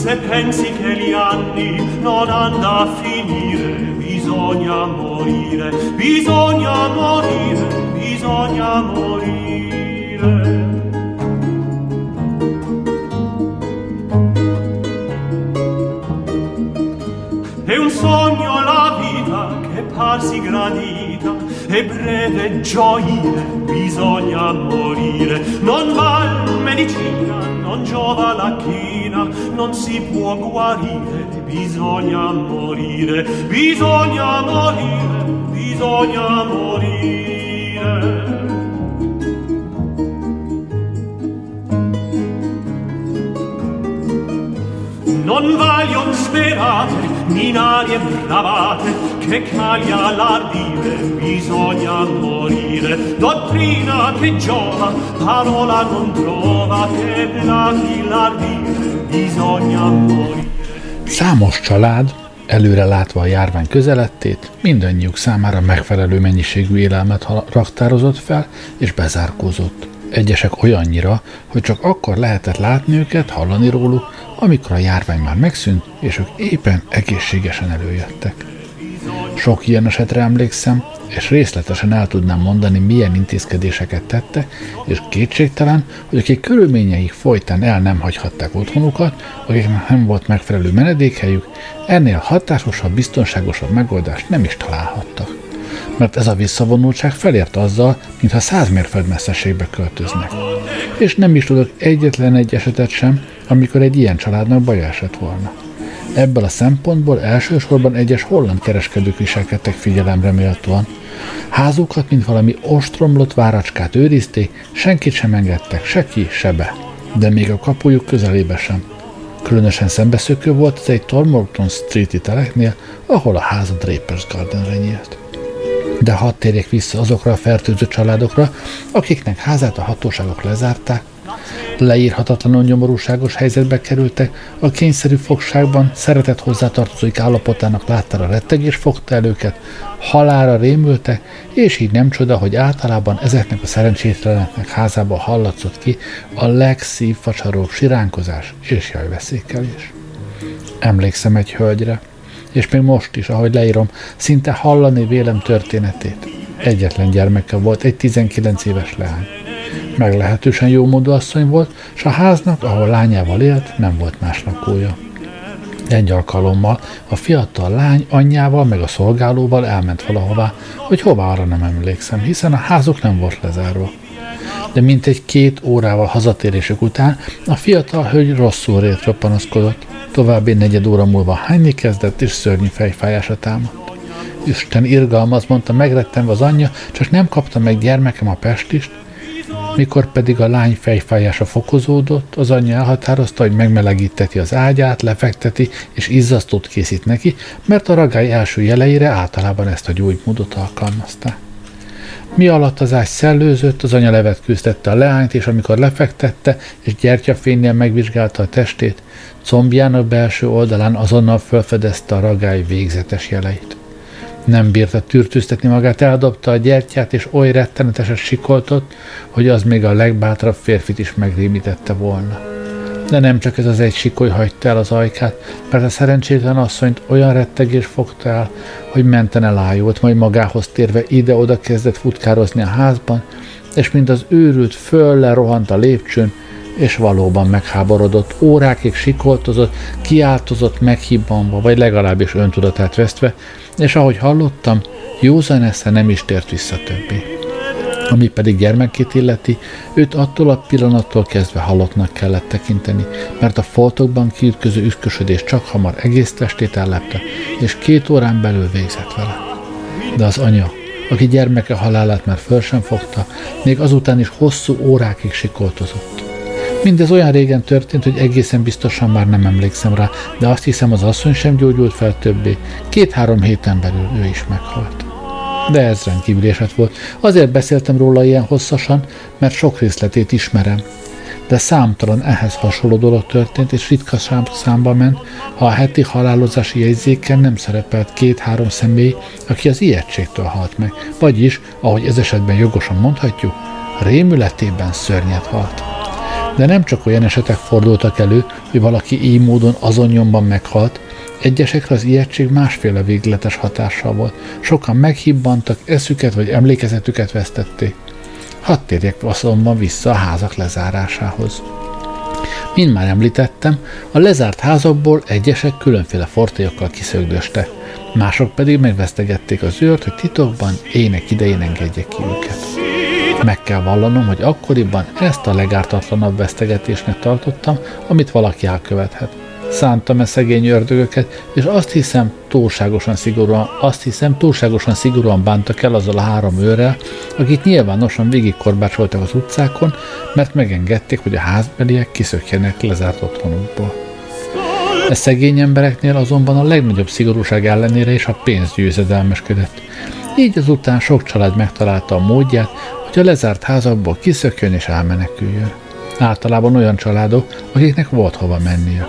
se pensi che gli anni non hanno a finire, bisogna morire, bisogna morire, bisogna morire. Gradita e breve gioire, bisogna morire, non val medicina, non giova la china, non si può guarire, bisogna morire, bisogna morire, bisogna morire. Non voglio sperate, minarie bravate, che caglia l'ardire, bisogna morire. Dottrina che giova, parola non trova, che blati l'ardire, bisogna morire. Számos család, előre látva a járvány közelettét, mindannyiuk számára megfelelő mennyiségű élelmet raktározott fel és bezárkózott. Egyesek olyannyira, hogy csak akkor lehetett látni őket, hallani róluk, amikor a járvány már megszűnt, és ők éppen egészségesen előjöttek. Sok ilyen esetre emlékszem, és részletesen el tudnám mondani, milyen intézkedéseket tette, és kétségtelen, hogy akik körülményeik folytán el nem hagyhatták otthonukat, akiknek nem volt megfelelő menedékhelyük, ennél hatásosabb, biztonságosabb megoldást nem is találhattak. Mert ez a visszavonultság felért azzal, mintha száz mérföld messzeségbe költöznek. És nem is tudok egyetlen egy esetet sem, amikor egy ilyen családnak baj esett volna. Ebből a szempontból elsősorban egyes holland kereskedők viselkedtek figyelemre méltóan. Házukat, mint valami ostromlott váracskát őrizték, senkit sem engedtek, se ki, se be. De még a kapujuk közelébe sem. Különösen szembeszökő volt ez egy Tormorton Street-i teleknél, ahol a ház a Drapers Gardenre nyílt. De hadd térjek vissza azokra a fertőző családokra, akiknek házát a hatóságok lezárták, leírhatatlanul nyomorúságos helyzetbe kerültek, a kényszerű fogságban szeretett hozzátartozóik állapotának láttára rettegés fogta el őket, halára rémültek, és így nem csoda, hogy általában ezeknek a szerencsétleneknek házában hallatszott ki a legszívfacsaróbb siránkozás és jajveszékelés. Emlékszem egy hölgyre, és még most is, ahogy leírom, szinte hallani vélem történetét. Egyetlen gyermeke volt, egy 19 éves leány meglehetősen jó módú asszony volt, és a háznak, ahol lányával élt, nem volt más lakója. Egy alkalommal a fiatal lány anyjával meg a szolgálóval elment valahová, hogy hová arra nem emlékszem, hiszen a házuk nem volt lezárva. De mintegy két órával hazatérésük után a fiatal hölgy rosszul rétre panaszkodott. További negyed óra múlva hányni kezdett, és szörnyű fejfájása támadt. Isten irgalmaz, mondta megrettenve az anyja, csak nem kapta meg gyermekem a pestist, mikor pedig a lány fejfájása fokozódott, az anyja elhatározta, hogy megmelegíteti az ágyát, lefekteti és izzasztót készít neki, mert a ragály első jeleire általában ezt a gyógymódot alkalmazta. Mi alatt az ágy szellőzött, az anya levetkőztette a leányt, és amikor lefektette, és gyertyafénynél megvizsgálta a testét, combjának belső oldalán azonnal felfedezte a ragály végzetes jeleit. Nem bírta tűrtőztetni magát, eldobta a gyertyát, és oly retteneteset sikoltott, hogy az még a legbátrabb férfit is megrémítette volna. De nem csak ez az egy sikoly hagyta el az ajkát, mert a szerencsétlen asszonyt olyan rettegés fogta el, hogy menten elájult, majd magához térve ide-oda kezdett futkározni a házban, és mint az őrült föl rohant a lépcsőn, és valóban megháborodott, órákig sikoltozott, kiáltozott meghibbanva, vagy legalábbis öntudatát vesztve, és ahogy hallottam, józan esze nem is tért vissza többé. Ami pedig gyermekét illeti, őt attól a pillanattól kezdve halottnak kellett tekinteni, mert a foltokban kiütköző üszkösödés csak hamar egész testét ellepte, és két órán belül végzett vele. De az anya, aki gyermeke halálát már föl sem fogta, még azután is hosszú órákig sikoltozott. Mindez olyan régen történt, hogy egészen biztosan már nem emlékszem rá, de azt hiszem az asszony sem gyógyult fel többé. Két-három héten belül ő is meghalt. De ez rendkívül eset volt. Azért beszéltem róla ilyen hosszasan, mert sok részletét ismerem. de számtalan ehhez hasonló dolog történt, és ritka számba ment, ha a heti halálozási jegyzéken nem szerepelt két-három személy, aki az ijegységtől halt meg, vagyis, ahogy ez esetben jogosan mondhatjuk, rémületében szörnyet halt. De nem csak olyan esetek fordultak elő, hogy valaki így módon azon nyomban meghalt, Egyesekre az ijegység másféle végletes hatással volt. Sokan meghibbantak, eszüket vagy emlékezetüket vesztették. Hadd térjek azonban vissza a házak lezárásához. Mint már említettem, a lezárt házakból egyesek különféle fortélyokkal kiszögdöste, mások pedig megvesztegették az őrt, hogy titokban ének idején engedjék ki őket. Meg kell vallanom, hogy akkoriban ezt a legártatlanabb vesztegetésnek tartottam, amit valaki elkövethet szántam-e szegény ördögöket, és azt hiszem túlságosan szigorúan, azt hiszem túlságosan szigorúan bántak el azzal a három őrrel, akik nyilvánosan végigkorbácsoltak az utcákon, mert megengedték, hogy a házbeliek kiszökjenek lezárt otthonukból. E szegény embereknél azonban a legnagyobb szigorúság ellenére is a pénz győzedelmeskedett. Így azután sok család megtalálta a módját, hogy a lezárt házakból kiszökjön és elmeneküljön. Általában olyan családok, akiknek volt hova menniük.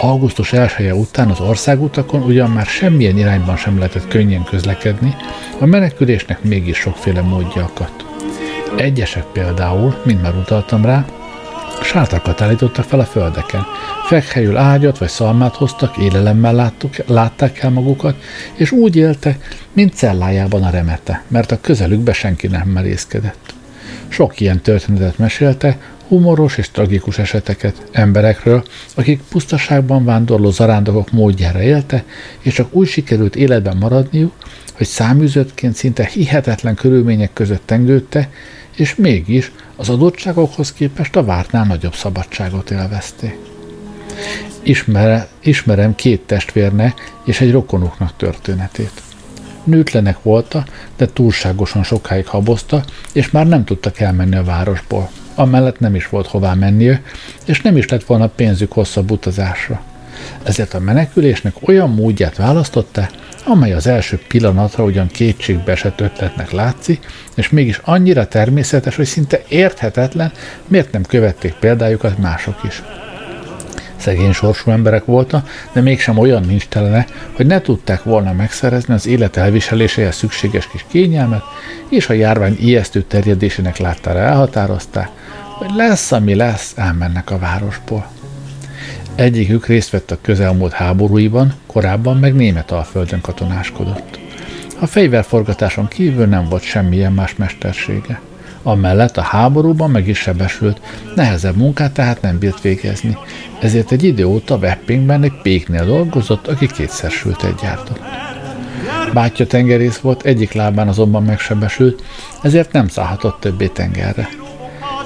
Augusztus 1 -e után az országutakon ugyan már semmilyen irányban sem lehetett könnyen közlekedni, a menekülésnek mégis sokféle módja akadt. Egyesek például, mint már utaltam rá, sátrakat állítottak fel a földeken. Fekhelyül ágyat vagy szalmát hoztak, élelemmel láttuk, látták el magukat, és úgy éltek, mint cellájában a remete, mert a közelükbe senki nem merészkedett. Sok ilyen történetet mesélte, humoros és tragikus eseteket emberekről, akik pusztaságban vándorló zarándokok módjára élte, és csak úgy sikerült életben maradniuk, hogy száműzöttként szinte hihetetlen körülmények között tengődte, és mégis az adottságokhoz képest a vártnál nagyobb szabadságot élvezték. Ismere, ismerem két testvérne és egy rokonuknak történetét. Nőtlenek volta, de túlságosan sokáig habozta, és már nem tudtak elmenni a városból amellett nem is volt hová mennie, és nem is lett volna pénzük hosszabb utazásra. Ezért a menekülésnek olyan módját választotta, amely az első pillanatra ugyan kétségbe esett ötletnek látszik, és mégis annyira természetes, hogy szinte érthetetlen, miért nem követték példájukat mások is. Szegény sorsú emberek voltak, de mégsem olyan nincs telene, hogy ne tudták volna megszerezni az élet elviseléséhez szükséges kis kényelmet, és a járvány ijesztő terjedésének láttára elhatározták, hogy lesz, ami lesz, elmennek a városból. Egyikük részt vett a közelmúlt háborúiban, korábban meg német alföldön katonáskodott. A fegyverforgatáson kívül nem volt semmilyen más mestersége. Amellett a háborúban meg is sebesült, nehezebb munkát tehát nem bírt végezni, ezért egy idő óta Weppingben egy péknél dolgozott, aki kétszer sült egy gyártott. Bátya tengerész volt, egyik lábán azonban megsebesült, ezért nem szállhatott többé tengerre.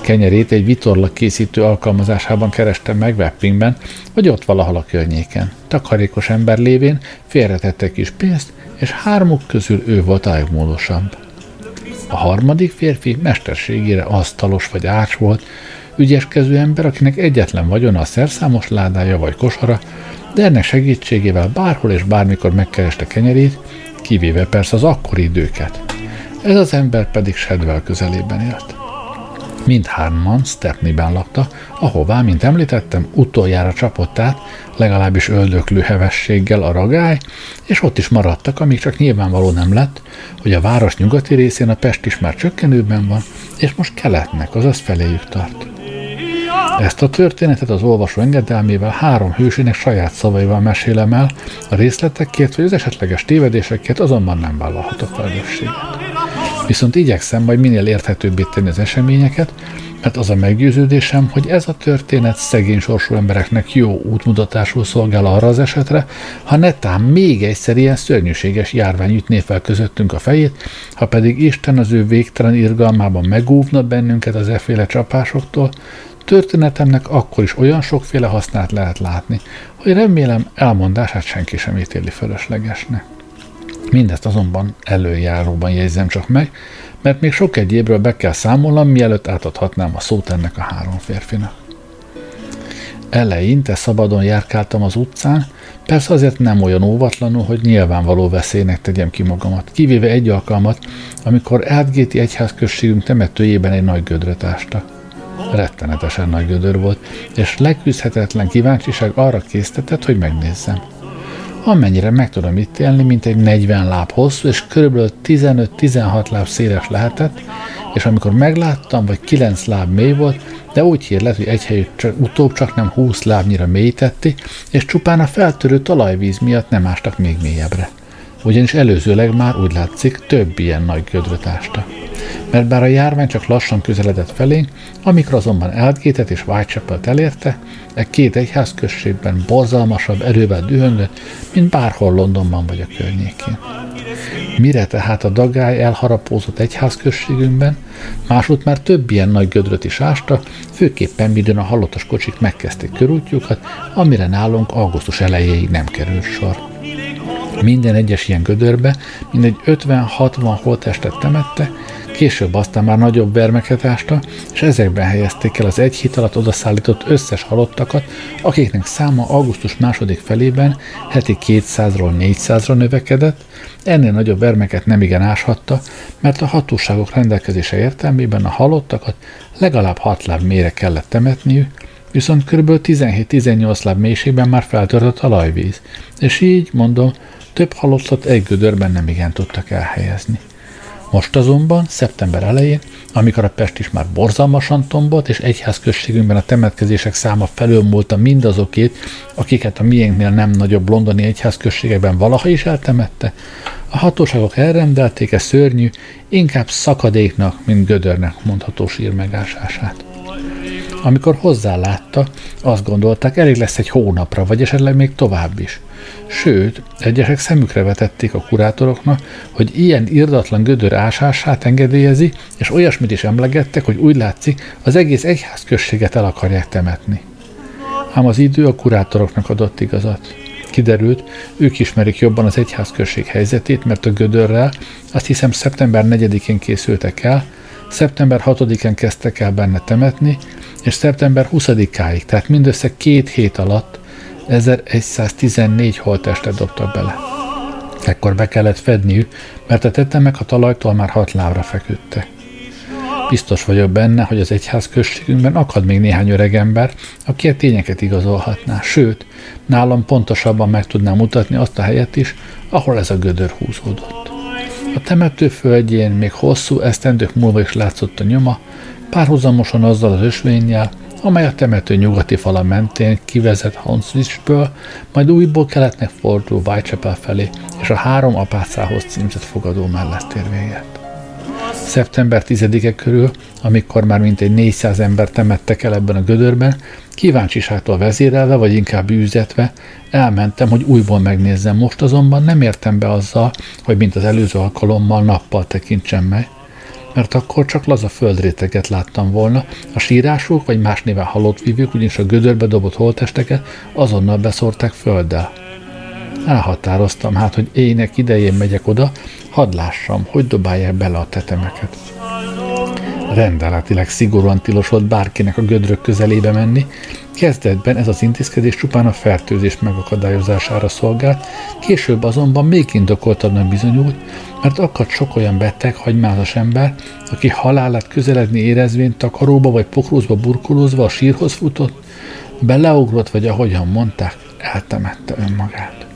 Kenyerét egy vitorla készítő alkalmazásában kerestem meg Weppingben, vagy ott valahol a környéken. Takarékos ember lévén félretette kis pénzt, és hármuk közül ő volt a legmódosabb. A harmadik férfi mesterségére asztalos vagy ács volt, ügyeskező ember, akinek egyetlen vagyona a szerszámos ládája vagy kosara, de ennek segítségével bárhol és bármikor megkereste kenyerét, kivéve persze az akkori időket. Ez az ember pedig Shadwell közelében élt. Mindhárman Stepneyben laktak, ahová, mint említettem, utoljára csapott át, legalábbis öldöklő hevességgel a ragály, és ott is maradtak, amíg csak nyilvánvaló nem lett, hogy a város nyugati részén a Pest is már csökkenőben van, és most keletnek, azaz feléjük tart. Ezt a történetet az olvasó engedelmével három hősének saját szavaival mesélem el, a részletekért vagy az esetleges tévedésekért azonban nem vállalhatok felelősséget. Viszont igyekszem majd minél érthetőbbé tenni az eseményeket, mert az a meggyőződésem, hogy ez a történet szegény sorsú embereknek jó útmutatásul szolgál arra az esetre, ha netán még egyszer ilyen szörnyűséges járvány ütné fel közöttünk a fejét, ha pedig Isten az ő végtelen irgalmában megúvna bennünket az efféle csapásoktól, Történetemnek akkor is olyan sokféle hasznát lehet látni, hogy remélem elmondását senki sem ítéli fölöslegesnek. Mindezt azonban előjáróban jegyzem csak meg, mert még sok egyébről be kell számolnom, mielőtt átadhatnám a szót ennek a három férfinak. Eleinte szabadon járkáltam az utcán, persze azért nem olyan óvatlanul, hogy nyilvánvaló veszélynek tegyem ki magamat, kivéve egy alkalmat, amikor Átgéti egyházközségünk temetőjében egy nagy gödret ástak. Rettenetesen nagy gödör volt, és legküzdhetetlen kíváncsiság arra késztetett, hogy megnézzem. Amennyire meg tudom itt élni, mint egy 40 láb hosszú, és körülbelül 15-16 láb széles lehetett, és amikor megláttam, vagy 9 láb mély volt, de úgy hír lett, hogy egy helyütt csak, utóbb csak nem 20 lábnyira mélyítetti, és csupán a feltörő talajvíz miatt nem ástak még mélyebbre. Ugyanis előzőleg már úgy látszik, több ilyen nagy gödröt ásta. Mert bár a járvány csak lassan közeledett felénk, amikor azonban Eldgétet és whitechapel elérte, e két egyházközségben borzalmasabb erővel dühöngött, mint bárhol Londonban vagy a környékén. Mire tehát a dagály elharapózott egyházközségünkben, másút már több ilyen nagy gödröt is ásta, főképpen midőn a halottas kocsik megkezdték körútjukat, amire nálunk augusztus elejéig nem került sor. Minden egyes ilyen gödörbe mindegy 50-60 holtestet temette, Később aztán már nagyobb vermeket ásta, és ezekben helyezték el az egy hét alatt odaszállított összes halottakat, akiknek száma augusztus második felében heti 200-ról 400-ra növekedett, ennél nagyobb vermeket nem igen áshatta, mert a hatóságok rendelkezése értelmében a halottakat legalább 6 láb mélyre kellett temetniük, viszont kb. 17-18 láb mélységben már feltört a talajvíz, és így, mondom, több halottat egy gödörben nem igen tudtak elhelyezni. Most azonban, szeptember elején, amikor a Pest is már borzalmasan tombolt, és egyházközségünkben a temetkezések száma felülmúlta mindazokét, akiket a miénknél nem nagyobb londoni egyházközségekben valaha is eltemette, a hatóságok elrendelték e szörnyű, inkább szakadéknak, mint gödörnek mondható sír megásását. Amikor hozzálátta, azt gondolták, elég lesz egy hónapra, vagy esetleg még tovább is. Sőt, egyesek szemükre vetették a kurátoroknak, hogy ilyen irdatlan gödör ásását engedélyezi, és olyasmit is emlegettek, hogy úgy látszik, az egész egyházközséget el akarják temetni. Ám az idő a kurátoroknak adott igazat. Kiderült, ők ismerik jobban az egyházközség helyzetét, mert a gödörrel azt hiszem szeptember 4-én készültek el, szeptember 6-án kezdtek el benne temetni, és szeptember 20-áig, tehát mindössze két hét alatt 1114 holtestet dobtak bele. Ekkor be kellett fedniük, mert a tetemek a talajtól már hat lábra feküdtek. Biztos vagyok benne, hogy az egyház községünkben akad még néhány öreg ember, aki a tényeket igazolhatná, sőt, nálam pontosabban meg tudnám mutatni azt a helyet is, ahol ez a gödör húzódott. A temető földjén még hosszú esztendők múlva is látszott a nyoma, párhuzamosan azzal az ösvényjel, amely a temető nyugati fala mentén kivezet Hanswichből, majd újból keletnek fordul Whitechapel felé, és a három apácához címzett fogadó mellett ér véget. Szeptember 10-e körül, amikor már mintegy 400 ember temettek el ebben a gödörben, kíváncsiságtól vezérelve, vagy inkább űzetve, elmentem, hogy újból megnézzem. Most azonban nem értem be azzal, hogy mint az előző alkalommal nappal tekintsem meg, mert akkor csak laza földréteget láttam volna, a sírások vagy más néven halott vívők, ugyanis a gödörbe dobott holtesteket azonnal beszórták földdel. Elhatároztam hát, hogy ének idején megyek oda, hadd lássam, hogy dobálják bele a tetemeket. Rendeletileg szigorúan tilos volt bárkinek a gödrök közelébe menni, Kezdetben ez az intézkedés csupán a fertőzés megakadályozására szolgált, később azonban még indokoltabbnak bizonyult, mert akadt sok olyan beteg, hagymázas ember, aki halálát közeledni érezvén takaróba vagy pokrózba burkolózva a sírhoz futott, beleugrott, vagy ahogyan mondták, eltemette önmagát.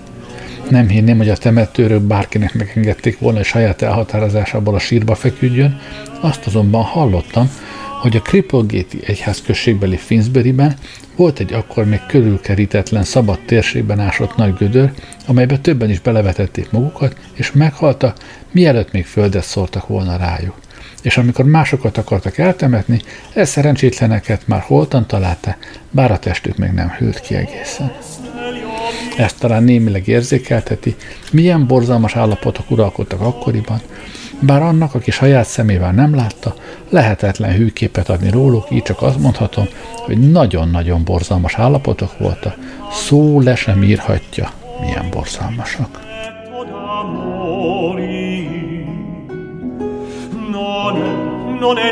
Nem hinném, hogy a temetőrök bárkinek megengedték volna, hogy saját elhatározásából a sírba feküdjön, azt azonban hallottam, hogy a Cripplegate egyház községbeli Finsbury-ben volt egy akkor még körülkerítetlen szabad térségben ásott nagy gödör, amelybe többen is belevetették magukat, és meghalta, mielőtt még földet szórtak volna rájuk. És amikor másokat akartak eltemetni, ez szerencsétleneket már holtan találta, bár a testük még nem hűlt ki egészen. Ezt talán némileg érzékelteti, milyen borzalmas állapotok uralkodtak akkoriban, bár annak, aki saját szemével nem látta, lehetetlen hűképet adni róluk, így csak azt mondhatom, hogy nagyon-nagyon borzalmas állapotok voltak, szó le sem írhatja, milyen borzalmasak. Non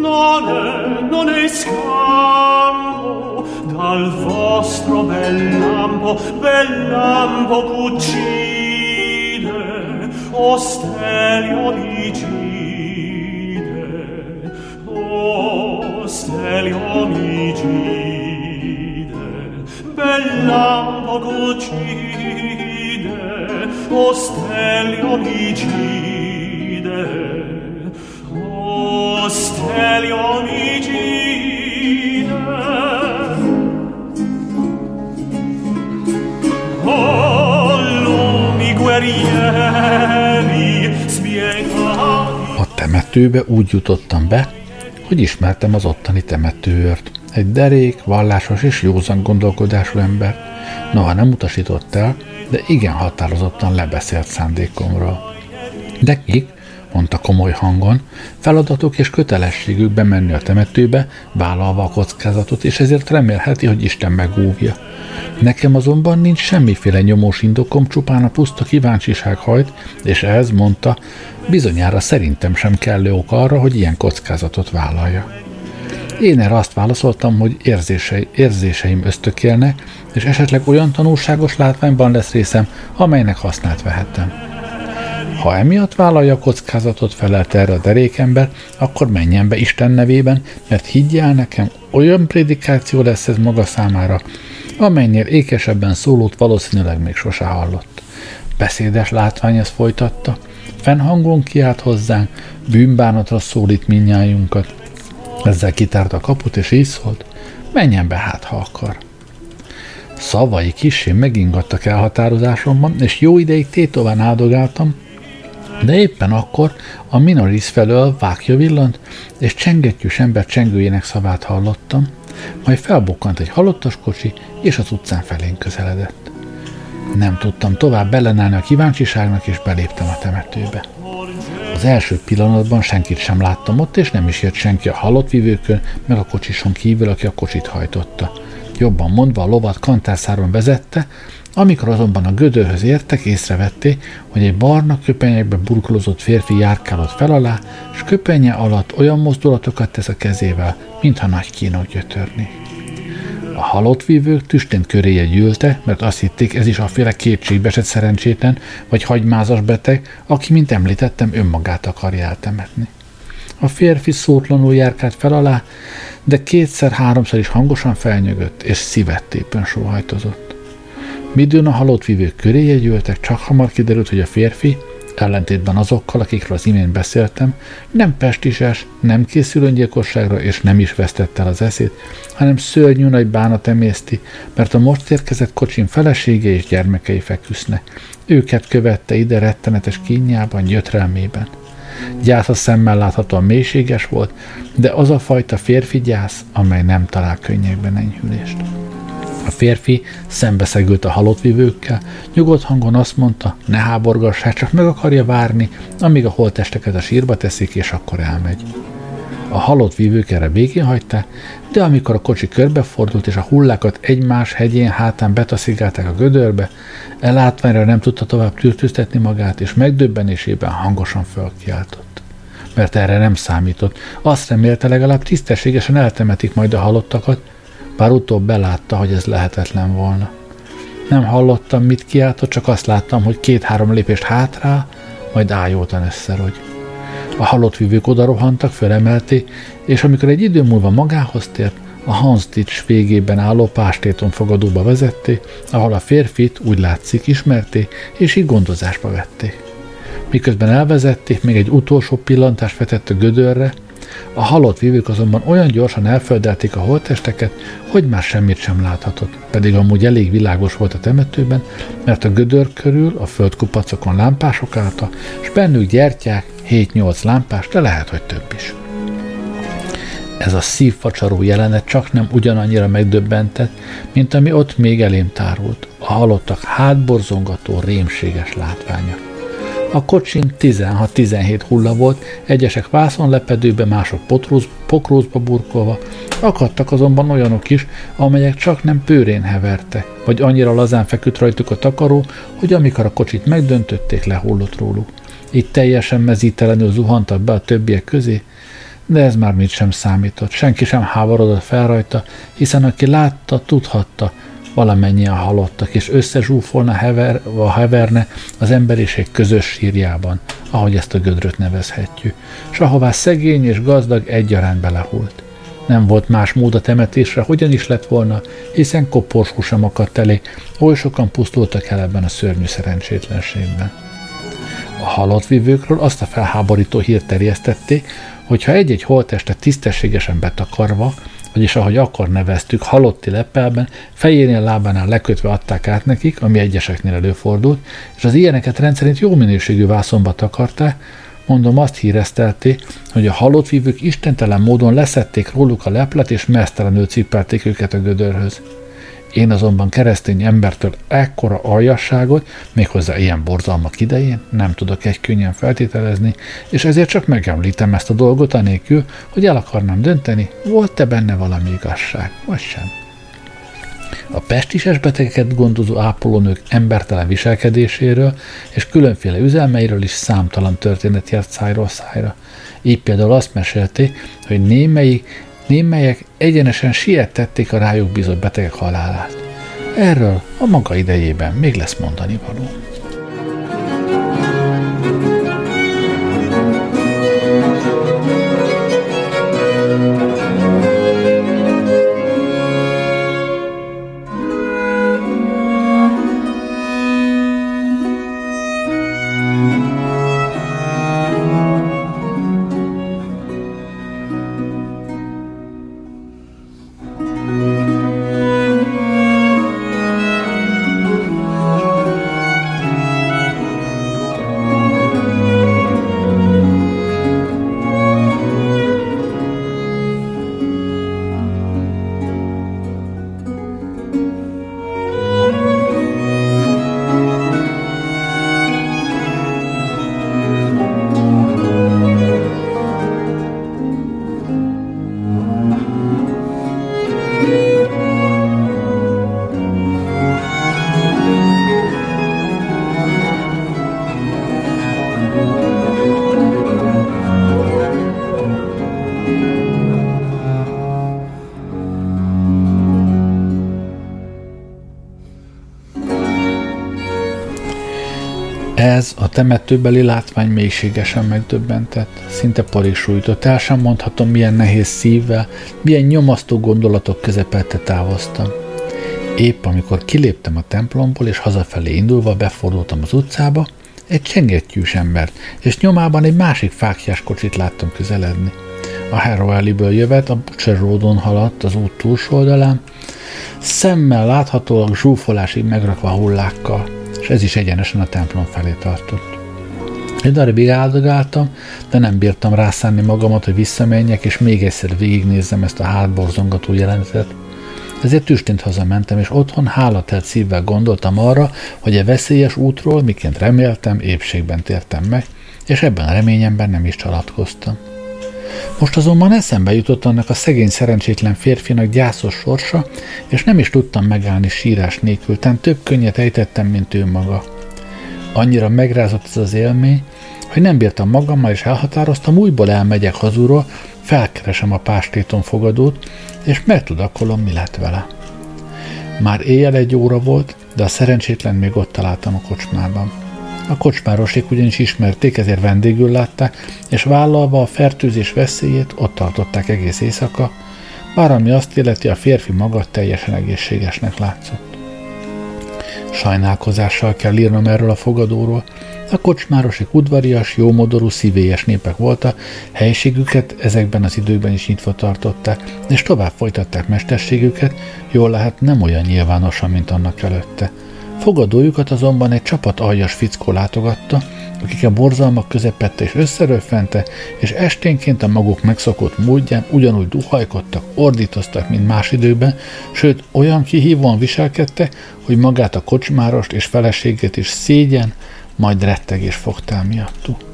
non è, non è scampo dal vostro bel lampo, bel lampo cucine, o stelio micide o stelio micide bella vocide o stelio micide o A temetőbe úgy jutottam be, hogy ismertem az ottani temetőört. Egy derék, vallásos és józan gondolkodású ember. Noha nem utasított el, de igen határozottan lebeszélt szándékomról. De kik, mondta komoly hangon, feladatok és kötelességük bemenni a temetőbe, vállalva a kockázatot, és ezért remélheti, hogy Isten megóvja. Nekem azonban nincs semmiféle nyomós indokom, csupán a puszta kíváncsiság hajt, és ez, mondta, bizonyára szerintem sem kellő ok arra, hogy ilyen kockázatot vállalja. Én erre azt válaszoltam, hogy érzései, érzéseim ösztökélnek, és esetleg olyan tanulságos látványban lesz részem, amelynek hasznát vehettem. Ha emiatt vállalja a kockázatot, felelt erre a derékember, akkor menjen be Isten nevében, mert higgyel nekem, olyan prédikáció lesz ez maga számára, amelynél ékesebben szólót valószínűleg még sose hallott. Beszédes látvány ezt folytatta, fennhangon kiált hozzánk, bűnbánatra szólít minnyájunkat. Ezzel kitárt a kaput, és így szólt, menjen be hát, ha akar. Szavai kissé megingattak elhatározásomban, és jó ideig tétován áldogáltam, de éppen akkor a minoris felől vákja villant, és csengettyűs ember csengőjének szavát hallottam, majd felbukkant egy halottas kocsi, és az utcán felén közeledett. Nem tudtam tovább belenállni a kíváncsiságnak, és beléptem a temetőbe. Az első pillanatban senkit sem láttam ott, és nem is jött senki a halott vívőkön, meg a kocsison kívül, aki a kocsit hajtotta. Jobban mondva a lovat kantárszáron vezette, amikor azonban a gödörhöz értek, észrevették, hogy egy barna köpenyekbe burkolózott férfi járkálott fel alá, és köpenye alatt olyan mozdulatokat tesz a kezével, mintha nagy kínok gyötörni. A halott vívők tüstént köréje gyűlte, mert azt hitték, ez is a féle kétségbeesett szerencsétlen vagy hagymázas beteg, aki, mint említettem, önmagát akarja eltemetni. A férfi szótlanul járkált fel alá, de kétszer-háromszor is hangosan felnyögött, és szívettépen sóhajtozott. Midőn a halott vívők köréje gyűltek, csak hamar kiderült, hogy a férfi, ellentétben azokkal, akikről az imént beszéltem, nem pestises, nem készül öngyilkosságra, és nem is vesztette el az eszét, hanem szörnyű nagy bánat emészti, mert a most érkezett kocsin felesége és gyermekei feküsznek. Őket követte ide rettenetes kínjában, gyötrelmében. Gyász a szemmel láthatóan mélységes volt, de az a fajta férfi gyász, amely nem talál könnyekben enyhülést. A férfi szembeszegült a halott vívőkkel, nyugodt hangon azt mondta, ne háborgassák, csak meg akarja várni, amíg a holtesteket a sírba teszik, és akkor elmegy. A halott vívők erre végén hagyta, de amikor a kocsi körbefordult, és a hullákat egymás hegyén hátán betaszigálták a gödörbe, elátványra nem tudta tovább tűrtőztetni magát, és megdöbbenésében hangosan fölkiáltott. Mert erre nem számított. Azt remélte legalább tisztességesen eltemetik majd a halottakat, bár utóbb belátta, hogy ez lehetetlen volna. Nem hallottam, mit kiáltott, csak azt láttam, hogy két-három lépést hátrá, majd ájultan összerogy. A halott vívők oda rohantak, fölemelték, és amikor egy idő múlva magához tért, a Hanstitch végében álló pástéton fogadóba vezették, ahol a férfit úgy látszik ismerték, és így gondozásba vették. Miközben elvezették, még egy utolsó pillantást vetett a gödörre, a halott vívők azonban olyan gyorsan elföldelték a holttesteket, hogy már semmit sem láthatott, pedig amúgy elég világos volt a temetőben, mert a gödör körül a földkupacokon lámpások álltak, és bennük gyertyák, 7-8 lámpás, de lehet, hogy több is. Ez a szívfacsaró jelenet csak nem ugyanannyira megdöbbentett, mint ami ott még elém tárult, a halottak hátborzongató rémséges látványa. A kocsin 16-17 hulla volt, egyesek vászonlepedőbe, mások potróz, pokrózba burkolva, akadtak azonban olyanok is, amelyek csak nem pőrén hevertek, vagy annyira lazán feküdt rajtuk a takaró, hogy amikor a kocsit megdöntötték, lehullott róluk. Itt teljesen mezítelenül zuhantak be a többiek közé, de ez már mit sem számított. Senki sem háborodott fel rajta, hiszen aki látta, tudhatta, valamennyien halottak, és összezsúfolna hever, a heverne az emberiség közös sírjában, ahogy ezt a gödröt nevezhetjük, s ahová szegény és gazdag egyaránt belehult. Nem volt más mód a temetésre, hogyan is lett volna, hiszen koporsó sem akadt elé, oly sokan pusztultak el ebben a szörnyű szerencsétlenségben. A halott vívőkről azt a felháborító hírt terjesztették, hogy ha egy-egy holtestet tisztességesen betakarva, vagyis ahogy akkor neveztük, halotti leppelben, fejénél lábánál lekötve adták át nekik, ami egyeseknél előfordult, és az ilyeneket rendszerint jó minőségű vászonba takarták, mondom azt híreztelték, hogy a halott vívők istentelen módon leszették róluk a leplet, és mesztelenül cipelték őket a gödörhöz. Én azonban keresztény embertől ekkora aljasságot, méghozzá ilyen borzalmak idején nem tudok egy könnyen feltételezni, és ezért csak megemlítem ezt a dolgot anélkül, hogy el akarnám dönteni, volt-e benne valami igazság, vagy sem. A pestises betegeket gondozó ápolónők embertelen viselkedéséről és különféle üzelmeiről is számtalan történet járt szájról szájra. Így például azt mesélték, hogy némelyik némelyek egyenesen sietették a rájuk bízott betegek halálát. Erről a maga idejében még lesz mondani való. Temetőbeli látvány mélységesen megdöbbentett, szinte parig sújtott, el sem mondhatom, milyen nehéz szívvel, milyen nyomasztó gondolatok közepette távoztam. Épp amikor kiléptem a templomból, és hazafelé indulva befordultam az utcába, egy csengettyűs embert, és nyomában egy másik fákjás kocsit láttam közeledni. A Harrow jövet a Butcher Roadon haladt az út túlsó oldalán, szemmel láthatólag zsúfolásig megrakva hullákkal ez is egyenesen a templom felé tartott. Egy darabig áldogáltam, de nem bírtam rászánni magamat, hogy visszamenjek, és még egyszer végignézzem ezt a hátborzongató jelenetet. Ezért tüstént hazamentem, és otthon hálatelt szívvel gondoltam arra, hogy a veszélyes útról, miként reméltem, épségben tértem meg, és ebben a reményemben nem is csalatkoztam. Most azonban eszembe jutott annak a szegény szerencsétlen férfinak gyászos sorsa, és nem is tudtam megállni sírás nélkül, tán több könnyet ejtettem, mint ő maga. Annyira megrázott ez az élmény, hogy nem bírtam magammal, és elhatároztam, újból elmegyek hazúról, felkeresem a pástéton fogadót, és megtudakolom, mi lett vele. Már éjjel egy óra volt, de a szerencsétlen még ott találtam a kocsmában. A kocsmárosik ugyanis ismerték, ezért vendégül látták, és vállalva a fertőzés veszélyét ott tartották egész éjszaka, bár ami azt illeti, a férfi maga teljesen egészségesnek látszott. Sajnálkozással kell írnom erről a fogadóról, a kocsmárosik udvarias, jómodorú, szívélyes népek voltak, helyiségüket ezekben az időkben is nyitva tartották, és tovább folytatták mesterségüket, jól lehet nem olyan nyilvánosan, mint annak előtte – Fogadójukat azonban egy csapat aljas fickó látogatta, akik a borzalmak közepette és összerőfente, és esténként a maguk megszokott módján ugyanúgy duhajkodtak, ordítoztak, mint más időben, sőt olyan kihívóan viselkedtek, hogy magát a kocsmárost és feleséget is szégyen, majd rettegés fogtál miattuk.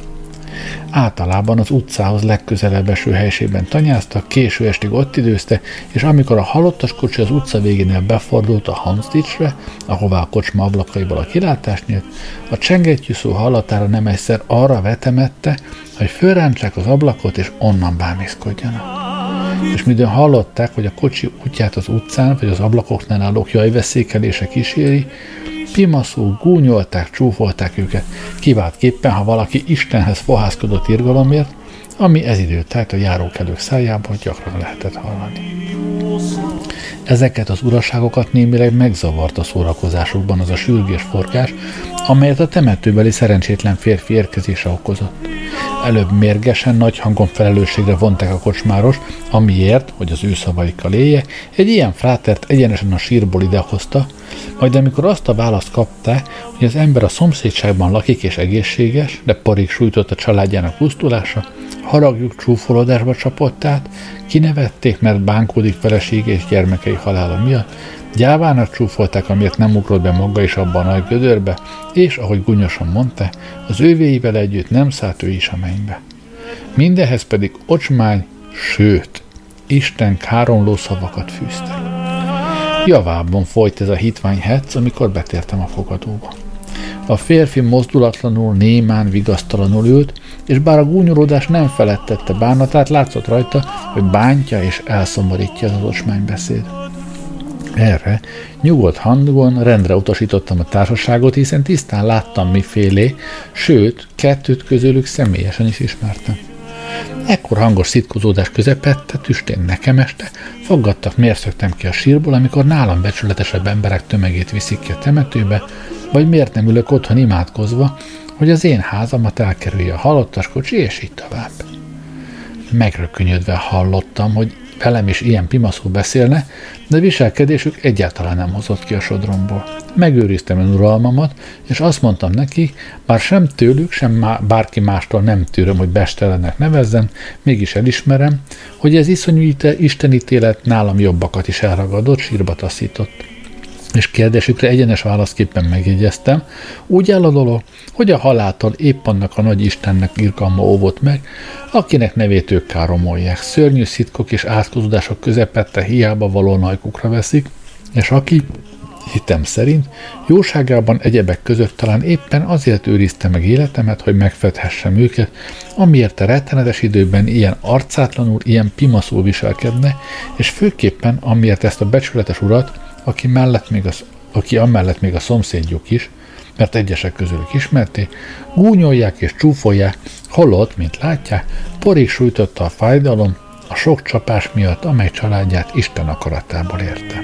Általában az utcához legközelebb eső helységben tanyázta, késő estig ott időzte, és amikor a halottas kocsi az utca végénél befordult a Hansticsre, ahová a kocsma ablakaiból a kilátás nyílt, a csengettyűszó hallatára nem egyszer arra vetemette, hogy fölrántsák az ablakot és onnan bámészkodjanak. És midőn hallották, hogy a kocsi útját az utcán vagy az ablakoknál állók jajveszékelése kíséri, pimaszul, gúnyolták, csúfolták őket, kiváltképpen, ha valaki Istenhez fohászkodott irgalomért, ami ez idő tájt a járókelők szájából gyakran lehetett hallani. Ezeket az uraságokat némileg a szórakozásukban az a sürgés forgás, amelyet a temetőbeli szerencsétlen férfi érkezése okozott. Előbb mérgesen, nagy hangon felelősségre vonták a kocsmáros, amiért, hogy az ő szavaikkal élje, egy ilyen frátert egyenesen a sírból idehozta, majd amikor azt a választ kapta, hogy az ember a szomszédságban lakik és egészséges, de parig sújtott a családjának pusztulása, haragjuk csúfolódásba csapott át, kinevették, mert bánkódik felesége és gyermekei halála miatt, gyávának csúfolták, amiért nem ugrott be maga is abban a nagy gödörbe, és, ahogy gunyosan mondta, az ővéivel együtt nem szállt ő is a mennybe. Mindenhez pedig ocsmány, sőt, Isten káromló szavakat fűzte. Javában folyt ez a hitvány hetsz, amikor betértem a fogadóba. A férfi mozdulatlanul, némán, vigasztalanul ült, és bár a gúnyolódás nem felettette bánatát, látszott rajta, hogy bántja és elszomorítja az ocsmánybeszéd. Erre nyugodt hangon rendre utasítottam a társaságot, hiszen tisztán láttam mifélé, sőt, kettőt közülük személyesen is ismertem. Ekkor hangos szitkozódás közepette, tüstén nekem este, foggattak, miért szöktem ki a sírból, amikor nálam becsületesebb emberek tömegét viszik ki a temetőbe, vagy miért nem ülök otthon imádkozva, hogy az én házamat elkerülje a halottas kocsi, és így tovább. Megrökönyödve hallottam, hogy velem is ilyen pimaszul beszélne, de viselkedésük egyáltalán nem hozott ki a sodromból. Megőriztem ön uralmamat, és azt mondtam neki, bár sem tőlük, sem má, bárki mástól nem tűröm, hogy bestelenek nevezzen, mégis elismerem, hogy ez iszonyú istenítélet nálam jobbakat is elragadott, sírba taszított és kérdésükre egyenes válaszképpen megjegyeztem, úgy áll a dolog, hogy a haláltól épp annak a nagy Istennek irgalma óvott meg, akinek nevét ők káromolják, szörnyű szitkok és átkozódások közepette hiába való najkukra veszik, és aki, hitem szerint, jóságában egyebek között talán éppen azért őrizte meg életemet, hogy megfedhessem őket, amiért a rettenetes időben ilyen arcátlanul, ilyen pimaszul viselkedne, és főképpen amiért ezt a becsületes urat, aki, mellett még az, aki amellett még a szomszédjuk is, mert egyesek közülük ismerték, gúnyolják és csúfolják, holott, mint látják, porig sújtotta a fájdalom a sok csapás miatt, amely családját Isten akaratából érte.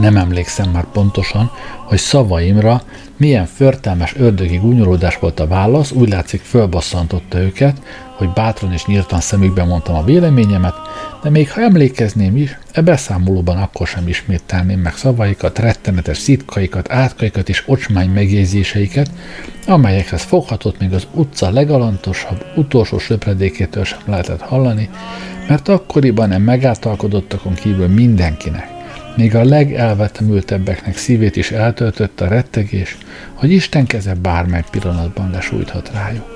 Nem emlékszem már pontosan, hogy szavaimra milyen förtelmes ördögi gúnyolódás volt a válasz, úgy látszik fölbasszantotta őket, hogy bátran és nyíltan szemükbe mondtam a véleményemet, de még ha emlékezném is, e beszámolóban akkor sem ismételném meg szavaikat, rettenetes szitkaikat, átkaikat és ocsmány megjegyzéseiket, amelyekhez foghatott még az utca legalantosabb, utolsó söpredékétől sem lehetett hallani, mert akkoriban nem megáltalkodottakon kívül mindenkinek, még a legelvetemültebbeknek szívét is eltöltötte a rettegés, hogy Isten keze bármely pillanatban lesújthat rájuk.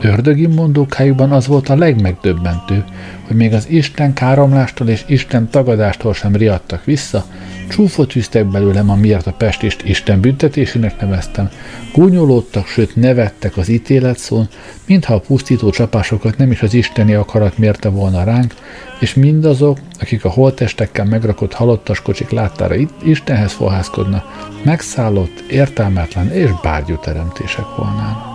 Ördögi mondókájukban az volt a legmegdöbbentő, hogy még az Isten káromlástól és Isten tagadástól sem riadtak vissza, csúfot üztek belőlem, amiért a pestist Isten büntetésének neveztem, gúnyolódtak, sőt nevettek az ítélet szón, mintha a pusztító csapásokat nem is az isteni akarat mérte volna ránk, és mindazok, akik a holtestekkel megrakott halottas kocsik láttára Istenhez fohászkodna, megszállott, értelmetlen és bárgyú teremtések volnának.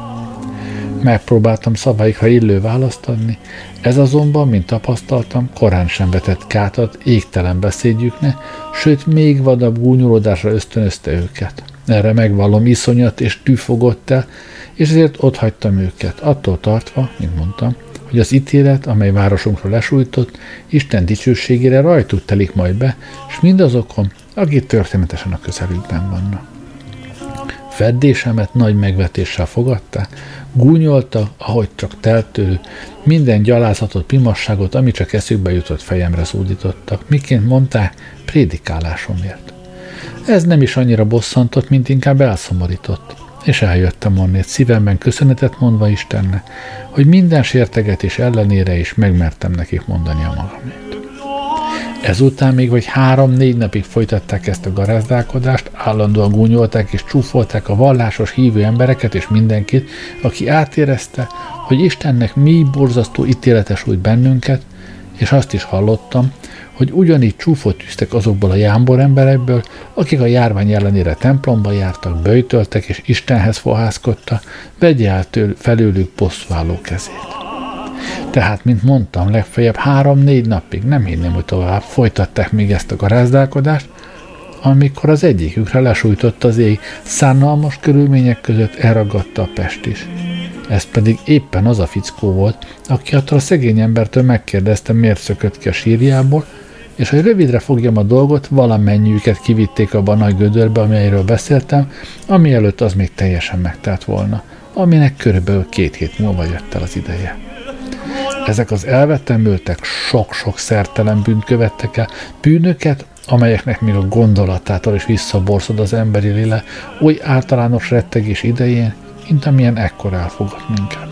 Megpróbáltam szavaikra illő választ adni, ez azonban, mint tapasztaltam, korán sem vetett kátat égtelen beszédjükne, sőt még vadabb gúnyolódásra ösztönözte őket. Erre megvallom iszonyat és tű fogott el, és ezért ott hagytam őket, attól tartva, mint mondtam, hogy az ítélet, amely városunkra lesújtott, Isten dicsőségére rajtuk telik majd be, és mindazokon, akik történetesen a közelükben vannak. Feddésemet nagy megvetéssel fogadták, Gúnyolta, ahogy csak teltő, minden gyalázatot, pimasságot, ami csak eszükbe jutott fejemre szúdítottak, miként mondták, prédikálásomért. Ez nem is annyira bosszantott, mint inkább elszomorított, és eljöttem onnét szívemben köszönetet mondva Istennek, hogy minden sértegetés ellenére is megmertem nekik mondani a magamét. Ezután még vagy három-négy napig folytatták ezt a garázdálkodást, állandóan gúnyolták és csúfolták a vallásos hívő embereket és mindenkit, aki átérezte, hogy Istennek mi borzasztó ítéletes úgy bennünket, és azt is hallottam, hogy ugyanígy csúfot tűztek azokból a jámbor emberekből, akik a járvány ellenére templomba jártak, böjtöltek és Istenhez fohászkodtak, vegye el felőlük bosszúálló kezét. Tehát, mint mondtam, legfeljebb három-négy napig, nem hinném, hogy tovább folytatták még ezt a garázdálkodást, amikor az egyikükre lesújtott az ég, szánalmas körülmények között elragadta a pest is. Ez pedig éppen az a fickó volt, aki attól a szegény embertől megkérdezte, miért szökött ki a sírjából, és hogy rövidre fogjam a dolgot, valamennyiüket kivitték abba a nagy gödörbe, amelyről beszéltem, ami előtt az még teljesen megtelt volna, aminek körülbelül két hét múlva jött el az ideje. Ezek az elvetemültek sok-sok szertelen bűnt követtek el, bűnöket, amelyeknek még a gondolatától is visszaborszod az emberi lélek oly általános rettegés idején, mint amilyen ekkor elfogott minket.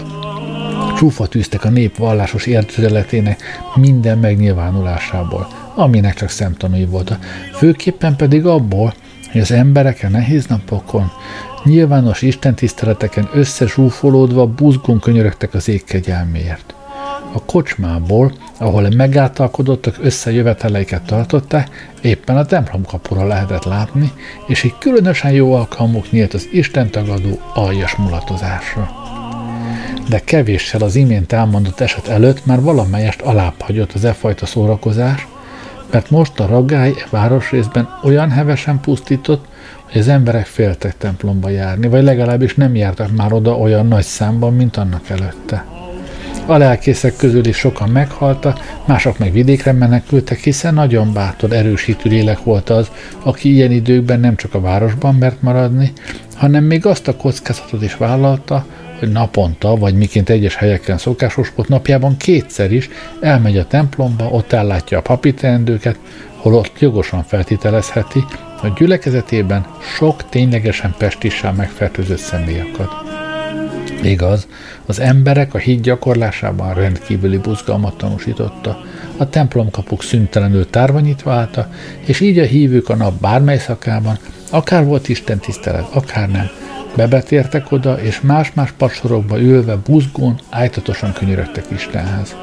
Csúfa tűztek a nép vallásos értözeletének minden megnyilvánulásából, aminek csak szemtanúi volt. Főképpen pedig abból, hogy az emberek a nehéz napokon, nyilvános istentiszteleteken összezsúfolódva buzgón könyörögtek az ég kegyelméért. A kocsmából, ahol megáltalkodottak összejöveteleiket tartották, éppen a templom kapura lehetett látni, és egy különösen jó alkalmuk nyílt az Isten tagadó aljas mulatozásra. De kevéssel az imént elmondott eset előtt már valamelyest alább hagyott az e fajta szórakozás, mert most a ragály e városrészben olyan hevesen pusztított, hogy az emberek féltek templomba járni, vagy legalábbis nem jártak már oda olyan nagy számban, mint annak előtte. A lelkészek közül is sokan meghaltak, mások meg vidékre menekültek, hiszen nagyon bátor, erősítő lélek volt az, aki ilyen időkben nem csak a városban mert maradni, hanem még azt a kockázatot is vállalta, hogy naponta, vagy miként egyes helyeken szokásos volt, napjában kétszer is elmegy a templomba, ott ellátja a papi teendőket, holott jogosan feltételezheti, hogy gyülekezetében sok ténylegesen pestissel megfertőzött személy akad. Igaz, az emberek a híd gyakorlásában rendkívüli buzgalmat tanúsította. A templomkapuk szüntelenül tárva nyitva állta, és így a hívők a nap bármely szakában, akár volt Isten tisztelet, akár nem, bebetértek oda, és más-más padsorokba ülve buzgón, ájtatosan könyörögtek Istenhez.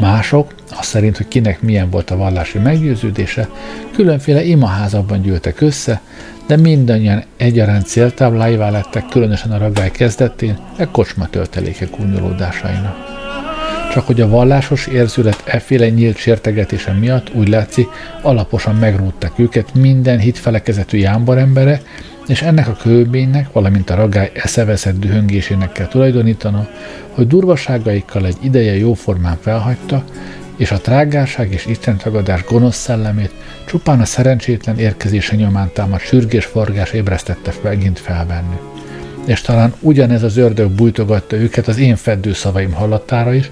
Mások, az szerint, hogy kinek milyen volt a vallási meggyőződése, különféle imaházakban gyűltek össze, de mindannyian egyaránt céltábláivá lettek, különösen a ragály kezdetén, e kocsma töltelékek gúnyolódásainak. Csak hogy a vallásos érzület efféle nyílt sértegetése miatt úgy látszik, alaposan megrúdtak őket minden hitfelekezetű jámbar embere, és ennek a körülménynek, valamint a ragály eszeveszett dühöngésének kell tulajdonítana, hogy durvaságaikkal egy ideje jóformán felhagyta, és a trágárság és istentagadás gonosz szellemét csupán a szerencsétlen érkezése nyomán támad sürgés forgás ébresztette megint felvenni. És talán ugyanez az ördög bújtogatta őket az én feddő szavaim hallatára is,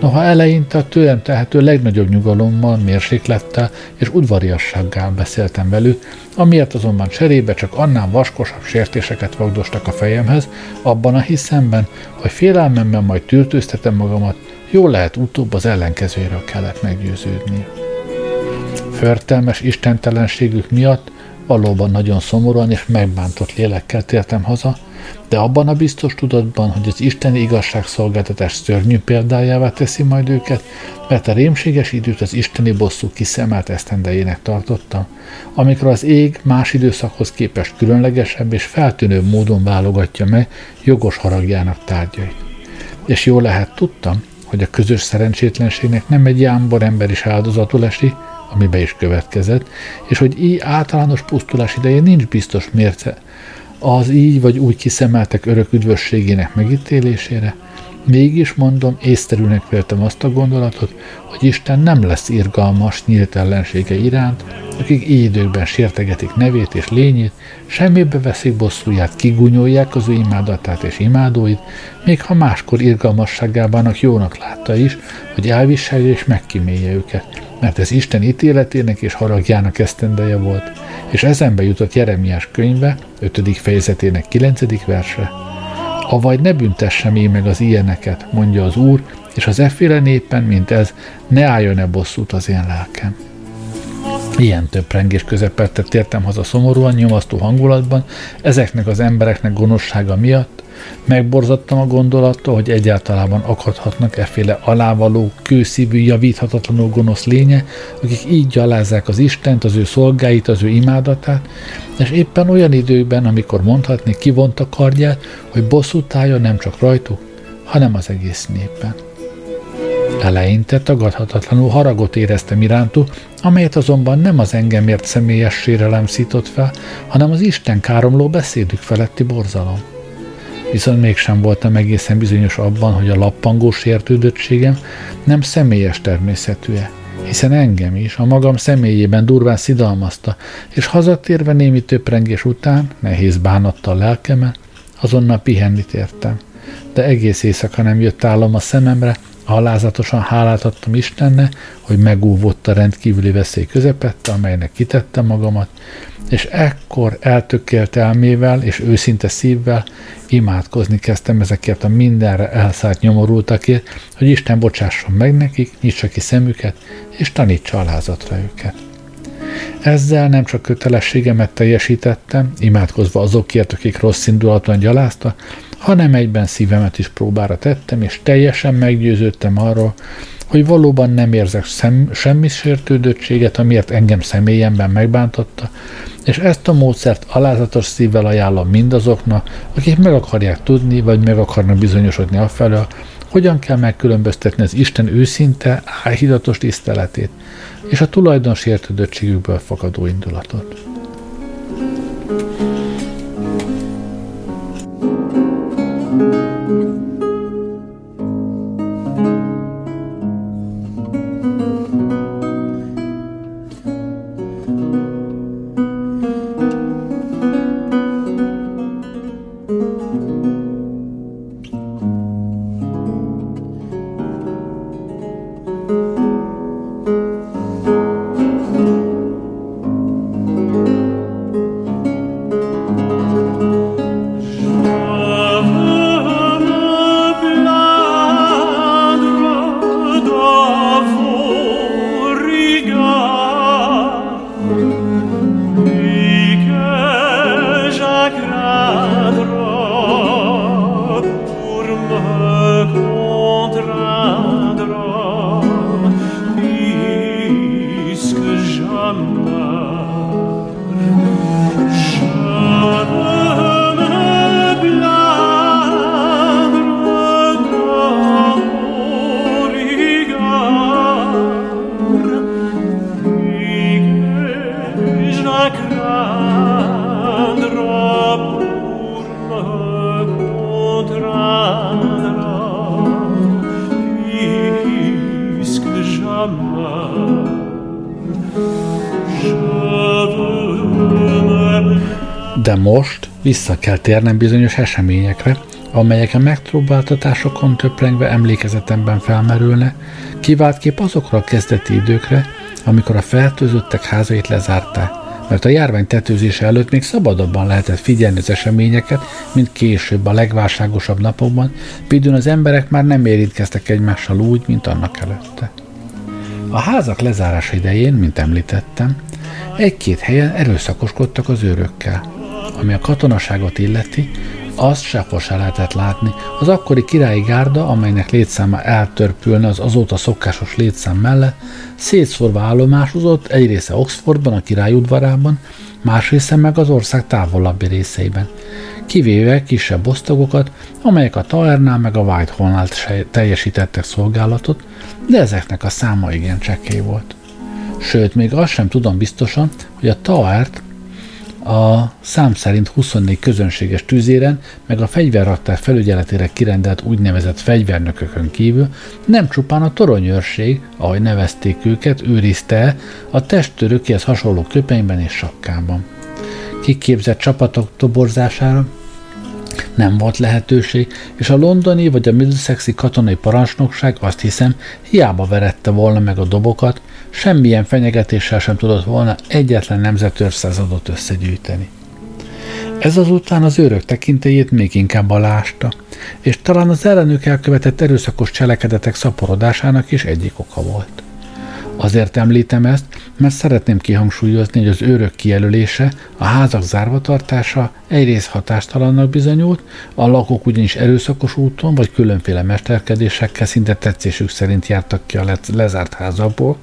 noha eleinte a tőlem tehető legnagyobb nyugalommal, mérséklettel és udvariassággal beszéltem velük, amiért azonban cserébe csak annál vaskosabb sértéseket vagdostak a fejemhez, abban a hiszemben, hogy félelmemben majd tűrtőztetem magamat, jó lehet utóbb az ellenkezőjéről kellett meggyőződni. Förtelmes istentelenségük miatt valóban nagyon szomorúan és megbántott lélekkel tértem haza, de abban a biztos tudatban, hogy az isteni igazságszolgáltatás szörnyű példájává teszi majd őket, mert a rémséges időt az isteni bosszú kiszemelt esztendejének tartottam, amikor az ég más időszakhoz képest különlegesebb és feltűnőbb módon válogatja meg jogos haragjának tárgyait. És jól lehet tudtam, hogy a közös szerencsétlenségnek nem egy jámbor ember is áldozatul esik, amibe is következett, és hogy így általános pusztulás idején nincs biztos mérce. Az így vagy úgy kiszemeltek örök üdvösségének megítélésére, mégis mondom, észterűnek véltem azt a gondolatot, hogy Isten nem lesz irgalmas nyílt ellensége iránt, akik így időkben sértegetik nevét és lényét, semmibe veszik bosszúját, kigunyolják az ő imádatát és imádóit, még ha máskor irgalmasságában jónak látta is, hogy elviselje és megkímélje őket, mert ez Isten ítéletének és haragjának esztendeje volt, és ezenbe jutott Jeremiás könyve, 5. fejezetének 9. verse. Avagy ne büntessem én meg az ilyeneket, mondja az Úr, és az efféle népen, mint ez, ne álljon-e bosszút az én lelkem. Ilyen több rengés közepette tértem haza szomorúan, nyomasztó hangulatban, ezeknek az embereknek gonoszsága miatt, megborzattam a gondolattól, hogy egyáltalában akadhatnak efféle alávaló, kőszívű, javíthatatlanul gonosz lénye, akik így gyalázzák az Istent, az ő szolgáit, az ő imádatát, és éppen olyan időkben, amikor mondhatni kivonta kardját, hogy bosszút állja nem csak rajtuk, hanem az egész népen. Eleinte tagadhatatlanul haragot éreztem irántuk, amelyet azonban nem az engemért személyes sérelem szított fel, hanem az Isten káromló beszédük feletti borzalom. Viszont mégsem voltam egészen bizonyos abban, hogy a lappangós értődöttségem nem személyes természetűe, hiszen engem is a magam személyében durván szidalmazta, és hazatérve némi töprengés után, nehéz bánattal lelkemen, azonnal pihenni tértem. De egész éjszaka nem jött állam a szememre, Alázatosan hálát adtam Istennek, hogy megúvott a rendkívüli veszély közepette, amelynek kitettem magamat, és ekkor eltökélt elmével és őszinte szívvel imádkozni kezdtem ezekért a mindenre elszállt nyomorultakért, hogy Isten bocsásson meg nekik, nyitsa ki szemüket, és tanítsa alázatra őket. Ezzel nem csak kötelességemet teljesítettem, imádkozva azokért, akik rossz indulaton gyalázta, hanem egyben szívemet is próbára tettem, és teljesen meggyőződtem arról, hogy valóban nem érzek szem, semmi sértődöttséget, amiért engem személyemben megbántotta, és ezt a módszert alázatos szívvel ajánlom mindazoknak, akik meg akarják tudni, vagy meg akarnak bizonyosodni afelől, hogyan kell megkülönböztetni az Isten őszinte, áhídatos tiszteletét, és a tulajdon sértődöttségükből fakadó indulatot. Vissza kell térnem bizonyos eseményekre, amelyek a megpróbáltatásokon töprengve emlékezetemben felmerülne, kép azokra a kezdeti időkre, amikor a fertőzöttek házait lezárták, mert a járvány tetőzése előtt még szabadabban lehetett figyelni az eseményeket, mint később a legválságosabb napokban, midőn az emberek már nem érintkeztek egymással úgy, mint annak előtte. A házak lezárása idején, mint említettem, egy-két helyen erőszakoskodtak az őrökkel. Ami a katonaságot illeti, azt sehol se lehetett látni. Az akkori királyi gárda, amelynek létszáma eltörpülne az azóta szokásos létszám mellett, szétszórva állomásozott egy része Oxfordban, a király udvarában, más része meg az ország távolabbi részeiben, kivéve kisebb osztagokat, amelyek a Taernál meg a Whitehall-nál teljesítettek szolgálatot, de ezeknek a száma igen csekély volt. Sőt, még azt sem tudom biztosan, hogy a Taert a szám szerint 24 közönséges tűzéren, meg a fegyverraktár felügyeletére kirendelt úgynevezett fegyvernökökön kívül nem csupán a toronyőrség, ahogy nevezték őket, őrizte a testtörökéhez hasonló köpenyben és sakkában. Kiképzett csapatok toborzására nem volt lehetőség, és a londoni vagy a Middlesexi katonai parancsnokság azt hiszem hiába verette volna meg a dobokat, semmilyen fenyegetéssel sem tudott volna egyetlen nemzetőrszázadot összegyűjteni. Ez azután az őrök tekintélyét még inkább alásta, és talán az ellenük elkövetett erőszakos cselekedetek szaporodásának is egyik oka volt. Azért említem ezt, mert szeretném kihangsúlyozni, hogy az őrök kijelölése, a házak zárvatartása egyrészt hatástalannak bizonyult, a lakók ugyanis erőszakos úton vagy különféle mesterkedésekkel szinte tetszésük szerint jártak ki a lezárt házakból,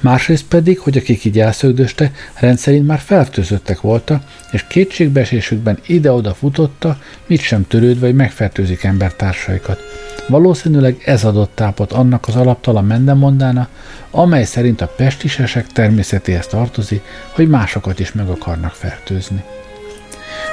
Másrészt pedig, hogy akik így elszögdöste, rendszerint már fertőzöttek voltak, és kétségbeesésükben ide-oda futotta, mit sem törődve, hogy megfertőzik embertársaikat. Valószínűleg ez adott tápot annak az alaptalan mendemondána, amely szerint a pestisesek természetéhez tartozik, hogy másokat is meg akarnak fertőzni.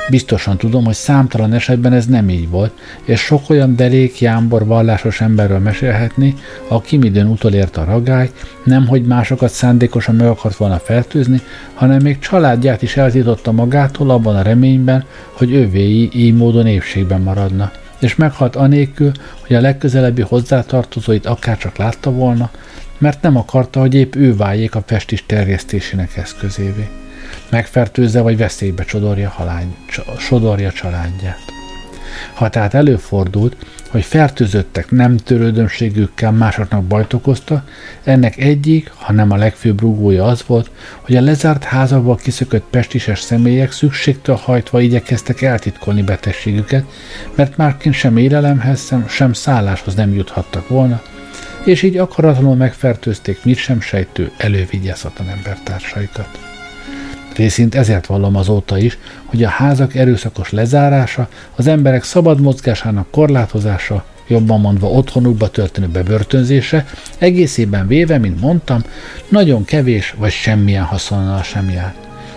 Biztosan tudom, hogy számtalan esetben ez nem így volt, és sok olyan derék, jámbor, vallásos emberről mesélhetni, aki midőn utolért a ragály, nem hogy másokat szándékosan meg akart volna fertőzni, hanem még családját is eltította magától abban a reményben, hogy övéi így módon épségben maradna és meghalt anélkül, hogy a legközelebbi hozzátartozóit akárcsak látta volna, mert nem akarta, hogy épp ő váljék a pestis terjesztésének eszközévé. Megfertőzze vagy veszélybe csodorja, halány, sodorja családját. Ha tehát előfordult, hogy fertőzöttek nem törődömségükkel másoknak bajt okozta, ennek egyik, ha nem a legfőbb rúgója az volt, hogy a lezárt házakból kiszökött pestises személyek szükségtől hajtva igyekeztek eltitkolni betegségüket, mert márként sem élelemhez, sem, sem szálláshoz nem juthattak volna, és így akaratlanul megfertőzték mit sem sejtő elővigyázatlan embertársaikat. Részint ezért vallom azóta is, hogy a házak erőszakos lezárása, az emberek szabad mozgásának korlátozása, jobban mondva otthonukba történő bebörtönzése, egészében véve, mint mondtam, nagyon kevés vagy semmilyen haszonnal sem jár.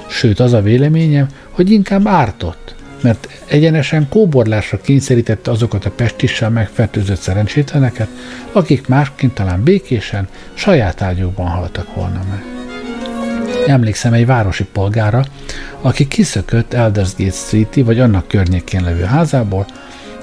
Sőt, az a véleményem, hogy inkább ártott, mert egyenesen kóborlásra kényszerítette azokat a pestissel megfertőzött szerencsétleneket, akik másként talán békésen, saját ágyukban haltak volna meg. Emlékszem egy városi polgára, aki kiszökött Eldersgate Street-i vagy annak környékén levő házából,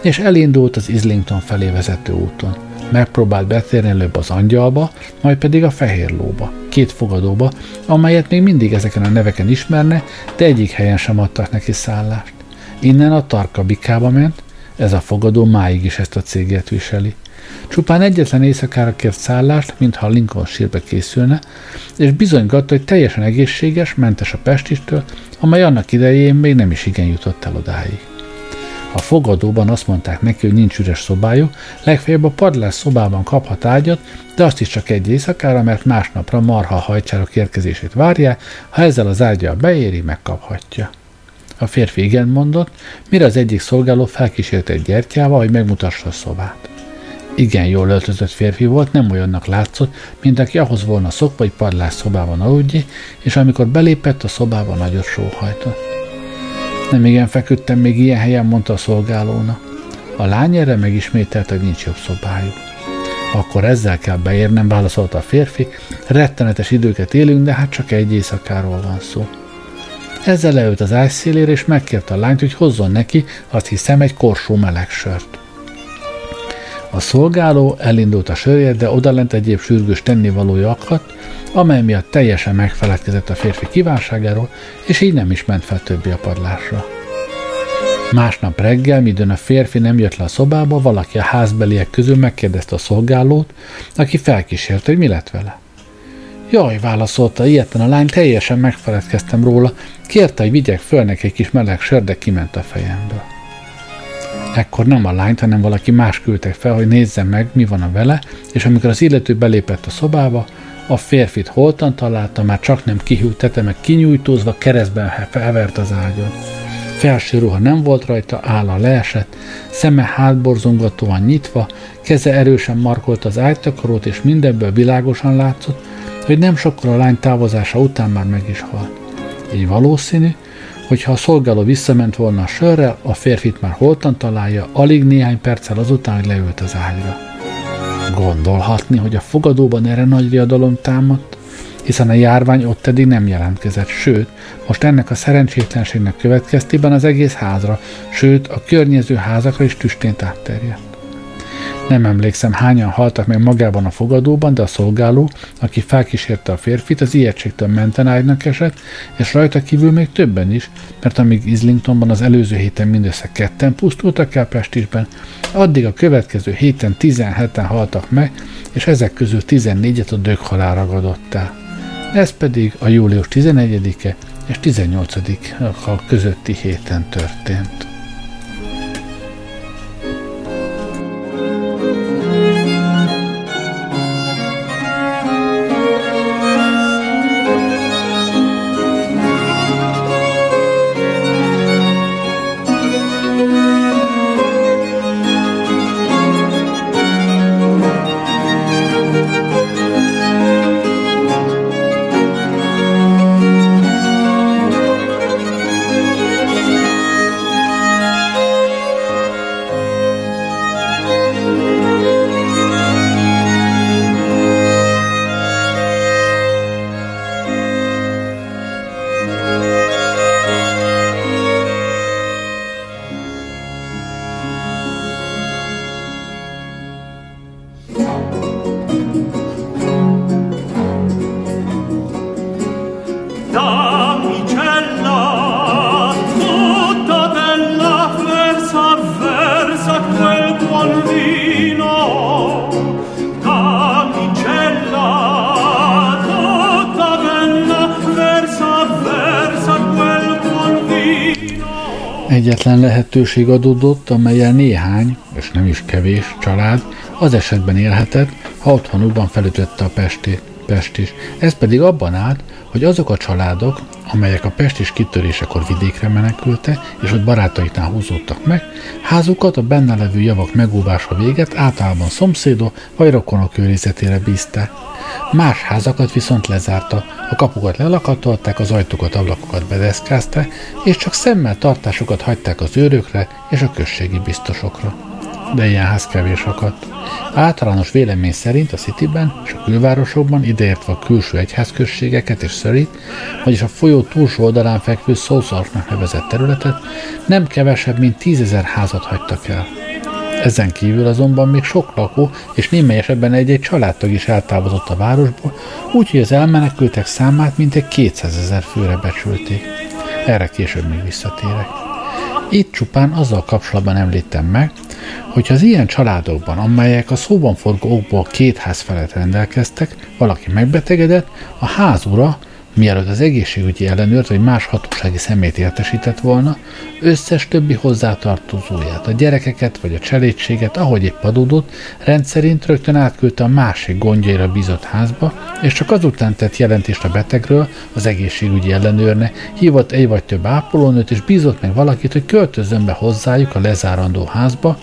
és elindult az Islington felé vezető úton. Megpróbált betérni előbb az angyalba, majd pedig a fehér lóba, két fogadóba, amelyet még mindig ezeken a neveken ismerne, de egyik helyen sem adtak neki szállást. Innen a Tarka Bikába ment, ez a fogadó máig is ezt a céget viseli. Csupán egyetlen éjszakára kért szállást, mintha a Lincoln sírbe készülne, és bizonygatta, hogy teljesen egészséges, mentes a pestistől, amely annak idején még nem is igen jutott el odáig. A fogadóban azt mondták neki, hogy nincs üres szobájuk, legfeljebb a padlás szobában kaphat ágyat, de azt is csak egy éjszakára, mert másnapra marha hajcsárok érkezését várják, ha ezzel az ágyal beéri, megkaphatja. A férfi igen mondott, mire az egyik szolgáló felkísérte egy gyertyával, hogy megmutassa a szobát. Igen jól öltözött férfi volt, nem olyannak látszott, mint aki ahhoz volna szokva, hogy padlás szobában aludjé, és amikor belépett, a szobába nagyot sóhajtott. Nem igen feküdtem még ilyen helyen, mondta a szolgálóna. A lány erre megismételte, hogy nincs jobb szobájuk. Akkor ezzel kell beérnem, válaszolta a férfi. Rettenetes időket élünk, de hát csak egy éjszakáról van szó. Ezzel leült az ágy szélére, és megkérte a lányt, hogy hozzon neki, azt hiszem, egy korsó meleg sört. A szolgáló elindult a sörért, de odalent egyéb sürgős tennivalója akadt, amely miatt teljesen megfeledkezett a férfi kívánságáról, és így nem is ment fel többi a padlásra. Másnap reggel, midőn a férfi nem jött le a szobába, valaki a házbeliek közül megkérdezte a szolgálót, aki felkísért, hogy mi lett vele. Jaj, válaszolta ilyetlen a lány, teljesen megfeledkeztem róla, kérte, hogy vigyek föl neki egy kis meleg sör, de kiment a fejemből. Ekkor nem a lányt, hanem valaki más küldtek fel, hogy nézze meg, mi van a vele, és amikor az illető belépett a szobába, a férfit holtan találta, már csak nem kihűlt tete, meg kinyújtózva keresztben felvert az ágyon. Felső ruha nem volt rajta, álla leesett, szeme hátborzongatóan nyitva, keze erősen markolt az ágytakarót, és mindenből világosan látszott, hogy nem sokkal a lány távozása után már meg is halt. Így valószínű, Hogyha a szolgáló visszament volna a sörrel, a férfit már holtan találja, alig néhány perccel azután, hogy leült az ágyra. Gondolhatni, hogy a fogadóban erre nagy riadalom támadt, hiszen a járvány ott eddig nem jelentkezett, sőt, most ennek a szerencsétlenségnek következtében az egész házra, sőt, a környező házakra is tüstént átterjedt. Nem emlékszem, hányan haltak meg magában a fogadóban, de a szolgáló, aki felkísérte a férfit, az ijegységtől menten ágynak esett, és rajta kívül még többen is, mert amíg Islingtonban az előző héten mindössze ketten pusztultak el Pestisben, addig a következő héten 17-en haltak meg, és ezek közül 14-et a döghalál ragadott el. Ez pedig a július 11-e és 18-a közötti héten történt. Lehetőség adódott, amelyen néhány, és nem is kevés család az esetben élhetett, ha otthonukban felütötte a Pesti, Pest is. Ez pedig abban állt, hogy azok a családok, amelyek a pestis kitörésekor vidékre menekülte, és ott barátaiknál húzódtak meg, házukat a benne levő javak megóvása véget általában szomszédok vagy rokonok őrizetére bízták. Más házakat viszont lezárta, a kapukat lelakatolták, az ajtókat, ablakokat bedeszkázták, és csak szemmel tartásokat hagyták az őrökre és a községi biztosokra. De ilyen ház kevés akadt. Általános vélemény szerint a Cityben és a külvárosokban, ideértve a külső egyházközségeket és Szörit, vagyis a folyó túlsó oldalán fekvő Szószarknak nevezett területet, nem kevesebb, mint tízezer házat hagytak el. Ezen kívül azonban még sok lakó és némelyesebben egy-egy családtag is eltávozott a városból, úgyhogy az elmenekültek számát mintegy 200 ezer főre becsülték. Erre később még visszatérek. Itt csupán azzal kapcsolatban említem meg, hogy az ilyen családokban, amelyek a szóban forgó okból két ház felett rendelkeztek, valaki megbetegedett, a házura mielőtt az egészségügyi ellenőrt vagy más hatósági szemét értesített volna, összes többi hozzátartozóját, a gyerekeket vagy a cselédséget, ahogy épp adódott, rendszerint rögtön átküldte a másik gondjaira bízott házba, és csak azután tett jelentést a betegről az egészségügyi ellenőrne, hívott egy vagy több ápolónőt, és bízott meg valakit, hogy költözön be hozzájuk a lezárandó házba,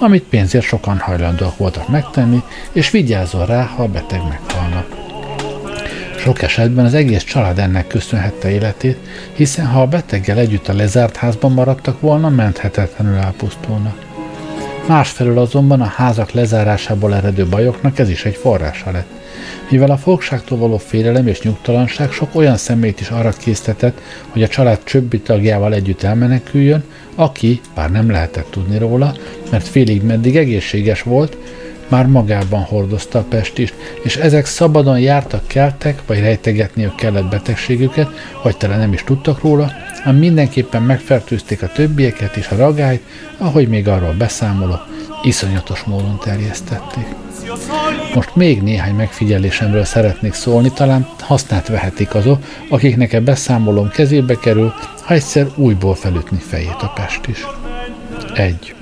amit pénzért sokan hajlandóak voltak megtenni, és vigyázzon rá, ha a beteg meghalna. Sok esetben az egész család ennek köszönhette életét, hiszen ha a beteggel együtt a lezárt házban maradtak volna, menthetetlenül elpusztulnak. Másfelől azonban a házak lezárásából eredő bajoknak ez is egy forrása lett. Mivel a fogságtól való félelem és nyugtalanság sok olyan szemét is arra késztetett, hogy a család többi tagjával együtt elmeneküljön, aki, bár nem lehetett tudni róla, mert félig meddig egészséges volt, már magában hordozta a pestist, és ezek szabadon jártak, keltek, vagy rejtegetniük kellett betegségüket, vagy tele nem is tudtak róla, ám mindenképpen megfertőzték a többieket és a ragályt, ahogy még arról beszámolok, iszonyatos módon terjesztették. Most még néhány megfigyelésemről szeretnék szólni, talán hasznát vehetik azok, akiknek e beszámolom kezébe kerül, ha egyszer újból felütni fejét a pest is. 1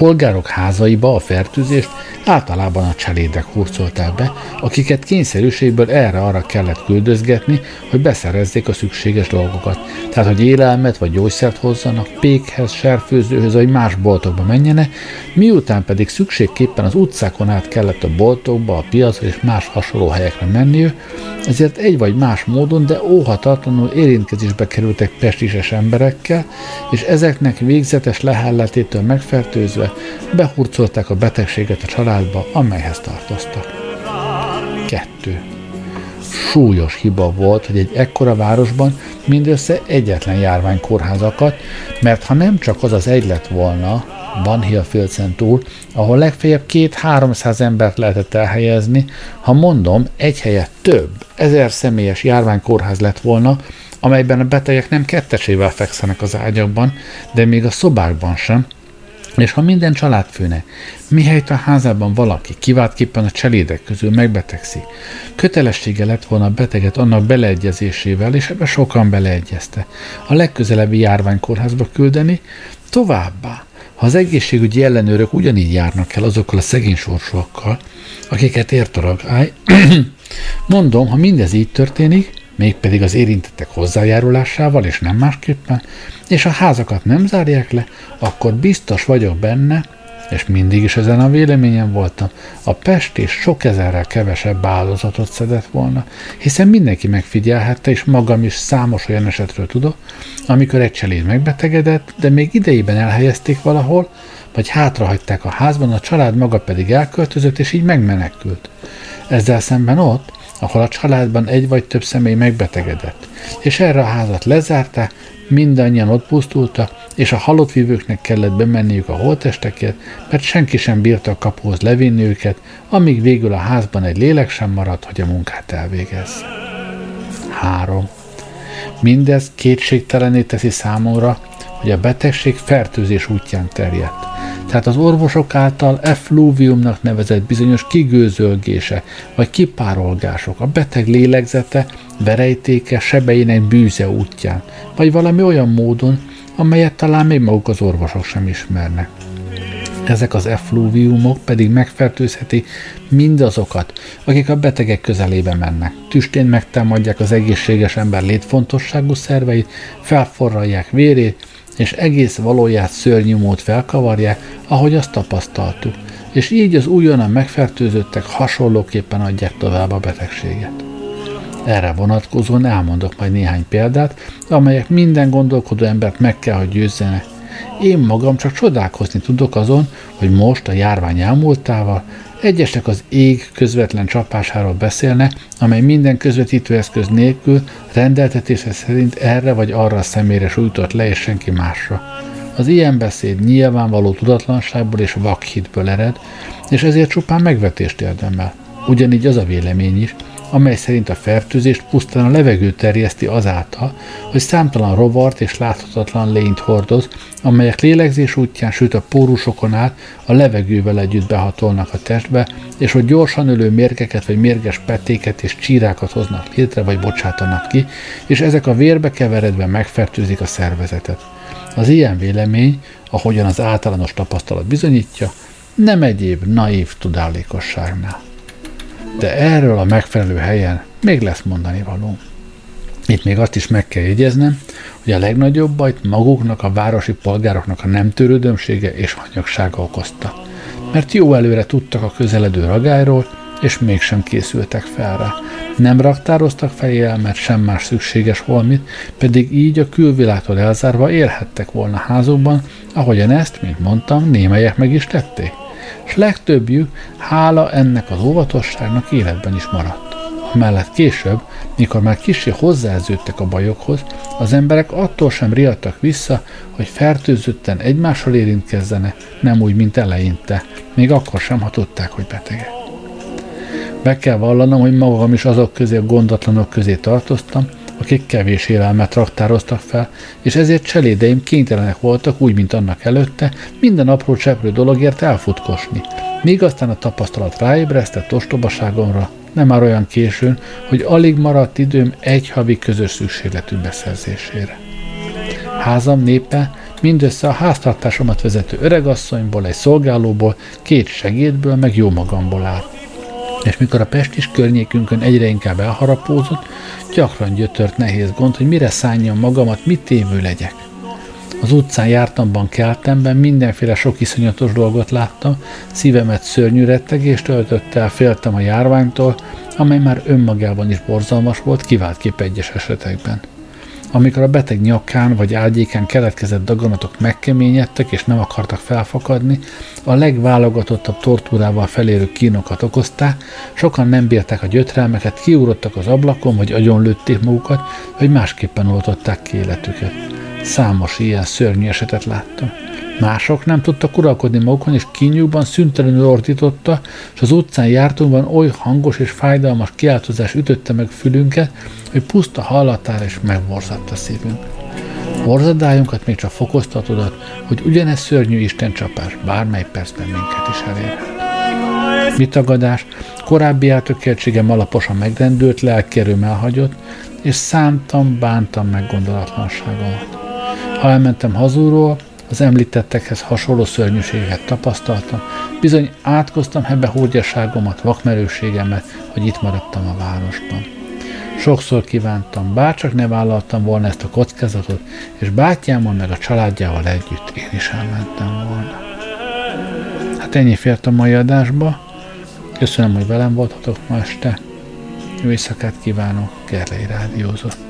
polgárok házaiba a fertőzést általában a cselédek hurcolták be, akiket kényszerűségből erre-arra kellett küldözgetni, hogy beszerezzék a szükséges dolgokat. Tehát, hogy élelmet vagy gyógyszert hozzanak, pékhez, serfőzőhöz vagy más boltokba menjenek, miután pedig szükségképpen az utcákon át kellett a boltokba, a piacra és más hasonló helyekre menniük, ezért egy vagy más módon, de óhatatlanul érintkezésbe kerültek pestises emberekkel, és ezeknek végzetes lehelletétől megfertőzve behurcolták a betegséget a családba, amelyhez tartoztak. 2. Súlyos hiba volt, hogy egy ekkora városban mindössze egyetlen járványkórház akadt, mert ha nem csak az az egy lett volna, van Hillfieldsen túl, ahol legfeljebb két-háromszáz embert lehetett elhelyezni, ha mondom, egy helyet több, ezer személyes járványkórház lett volna, amelyben a betegek nem kettesével fekszenek az ágyakban, de még a szobákban sem, és ha minden családfőne, mihelyt a házában valaki, kiváltképpen a cselédek közül megbetegszik, kötelessége lett volna a beteget annak beleegyezésével, és ebbe sokan beleegyezte, a legközelebbi járványkórházba küldeni, továbbá, ha az egészségügyi ellenőrök ugyanígy járnak el azokkal a szegény sorsúakkal, akiket ért a ragály, mondom, ha mindez így történik, mégpedig az érintettek hozzájárulásával, és nem másképpen, és a házakat nem zárják le, akkor biztos vagyok benne, és mindig is ezen a véleményen voltam, a Pest és sok ezerrel kevesebb áldozatot szedett volna, hiszen mindenki megfigyelhette, és magam is számos olyan esetről tudok, amikor egy cseléd megbetegedett, de még idejében elhelyezték valahol, vagy hátrahagyták a házban, a család maga pedig elköltözött, és így megmenekült. Ezzel szemben ott, ahol a családban egy vagy több személy megbetegedett, és erre a házat lezárták, mindannyian ott pusztultak, és a halott vívőknek kellett bemenniük a holtesteket, mert senki sem bírta a kapuhoz levinni őket, amíg végül a házban egy lélek sem maradt, hogy a munkát elvégez. 3. Mindez kétségtelené teszi számomra, hogy a betegség fertőzés útján terjedt. Tehát az orvosok által effluviumnak nevezett bizonyos kigőzölgése vagy kipárolgások, a beteg lélegzete, verejtéke, sebeinek bűze útján, vagy valami olyan módon, amelyet talán még maguk az orvosok sem ismernek. Ezek az effluviumok pedig megfertőzheti mindazokat, akik a betegek közelébe mennek. Tüstén megtámadják az egészséges ember létfontosságú szerveit, felforralják vérét, és egész valóját szörnyű mód felkavarják, ahogy azt tapasztaltuk, és így az újonnan megfertőzöttek hasonlóképpen adják tovább a betegséget. Erre vonatkozóan elmondok majd néhány példát, amelyek minden gondolkodó embert meg kell, hogy győzzenek. Én magam csak csodálkozni tudok azon, hogy most a járvány elmúltával egyesek az ég közvetlen csapásáról beszélnek, amely minden közvetítőeszköz nélkül rendeltetése szerint erre vagy arra a személyre sújtott le, és senki másra. Az ilyen beszéd nyilvánvaló tudatlanságból és vakhitből ered, és ezért csupán megvetést érdemel. Ugyanígy az a vélemény is, amely szerint a fertőzést pusztán a levegő terjeszti azáltal, hogy számtalan rovart és láthatatlan lényt hordoz, amelyek lélegzés útján, sőt a pórusokon át a levegővel együtt behatolnak a testbe, és hogy gyorsan ölő mérgeket vagy mérges petéket és csírákat hoznak létre vagy bocsátanak ki, és ezek a vérbe keveredve megfertőzik a szervezetet. Az ilyen vélemény, ahogyan az általános tapasztalat bizonyítja, nem egyéb naív tudálékosságnál de erről a megfelelő helyen még lesz mondani való. Itt még azt is meg kell jegyeznem, hogy a legnagyobb bajt maguknak, a városi polgároknak a nem törődömsége és hanyagsága okozta. Mert jó előre tudtak a közeledő ragályról, és mégsem készültek fel rá. Nem raktároztak felélelmet, sem más szükséges holmit, pedig így a külvilágtól elzárva élhettek volna házukban, ahogyan ezt, mint mondtam, némelyek meg is tették és legtöbbjük hála ennek az óvatosságnak életben is maradt. Mellett később, mikor már kicsi hozzáződtek a bajokhoz, az emberek attól sem riadtak vissza, hogy fertőzötten egymással érintkezzenek, nem úgy, mint eleinte, még akkor sem, ha tudták, hogy betegek. Be kell vallanom, hogy magam is azok közé a gondatlanok közé tartoztam, akik kevés élelmet raktároztak fel, és ezért cselédeim kénytelenek voltak, úgy, mint annak előtte, minden apró cseprő dologért elfutkosni. Míg aztán a tapasztalat ráébresztett ostobaságomra, nem már olyan későn, hogy alig maradt időm egy havi közös szükségletű beszerzésére. Házam népe mindössze a háztartásomat vezető öregasszonyból, egy szolgálóból, két segédből, meg jó magamból állt és mikor a Pestis környékünkön egyre inkább elharapózott, gyakran gyötört nehéz gond, hogy mire szálljam magamat, mit tévő legyek. Az utcán jártamban, keltemben mindenféle sok iszonyatos dolgot láttam, szívemet szörnyű rettegést töltött el, féltem a járványtól, amely már önmagában is borzalmas volt, kép egyes esetekben. Amikor a beteg nyakán vagy ágyékán keletkezett daganatok megkeményedtek és nem akartak felfakadni, a legválogatottabb tortúrával felérő kínokat okozták, sokan nem bírták a gyötrelmeket, kiúrottak az ablakon vagy agyonlőtték magukat, hogy másképpen oltották ki életüket. Számos ilyen szörnyű esetet láttam. Mások nem tudtak uralkodni magukon, és kínjukban szüntelenül ordította, és az utcán jártunkban oly hangos és fájdalmas kiáltozás ütötte meg fülünket, hogy puszta hallatára is megborzadt a szívünk. Borzadájunkat még csak fokozta hogy ugyanez szörnyű Isten csapás bármely percben minket is elérhet. Mi tagadás, korábbi eltökéltségem alaposan megrendült, lelkérőm elhagyott, és szántam, bántam meg gondolatlanságomat. Ha elmentem hazúról, az említettekhez hasonló szörnyűséget tapasztaltam, bizony átkoztam hebbe hódjaságomat, vakmerőségemet, hogy itt maradtam a városban. Sokszor kívántam, bárcsak ne vállaltam volna ezt a kockázatot, és bátyámmal meg a családjával együtt én is elmentem volna. Hát ennyi fért a mai adásba. Köszönöm, hogy velem voltatok ma este. Jó éjszakát kívánok, Gerlei Rádiózott.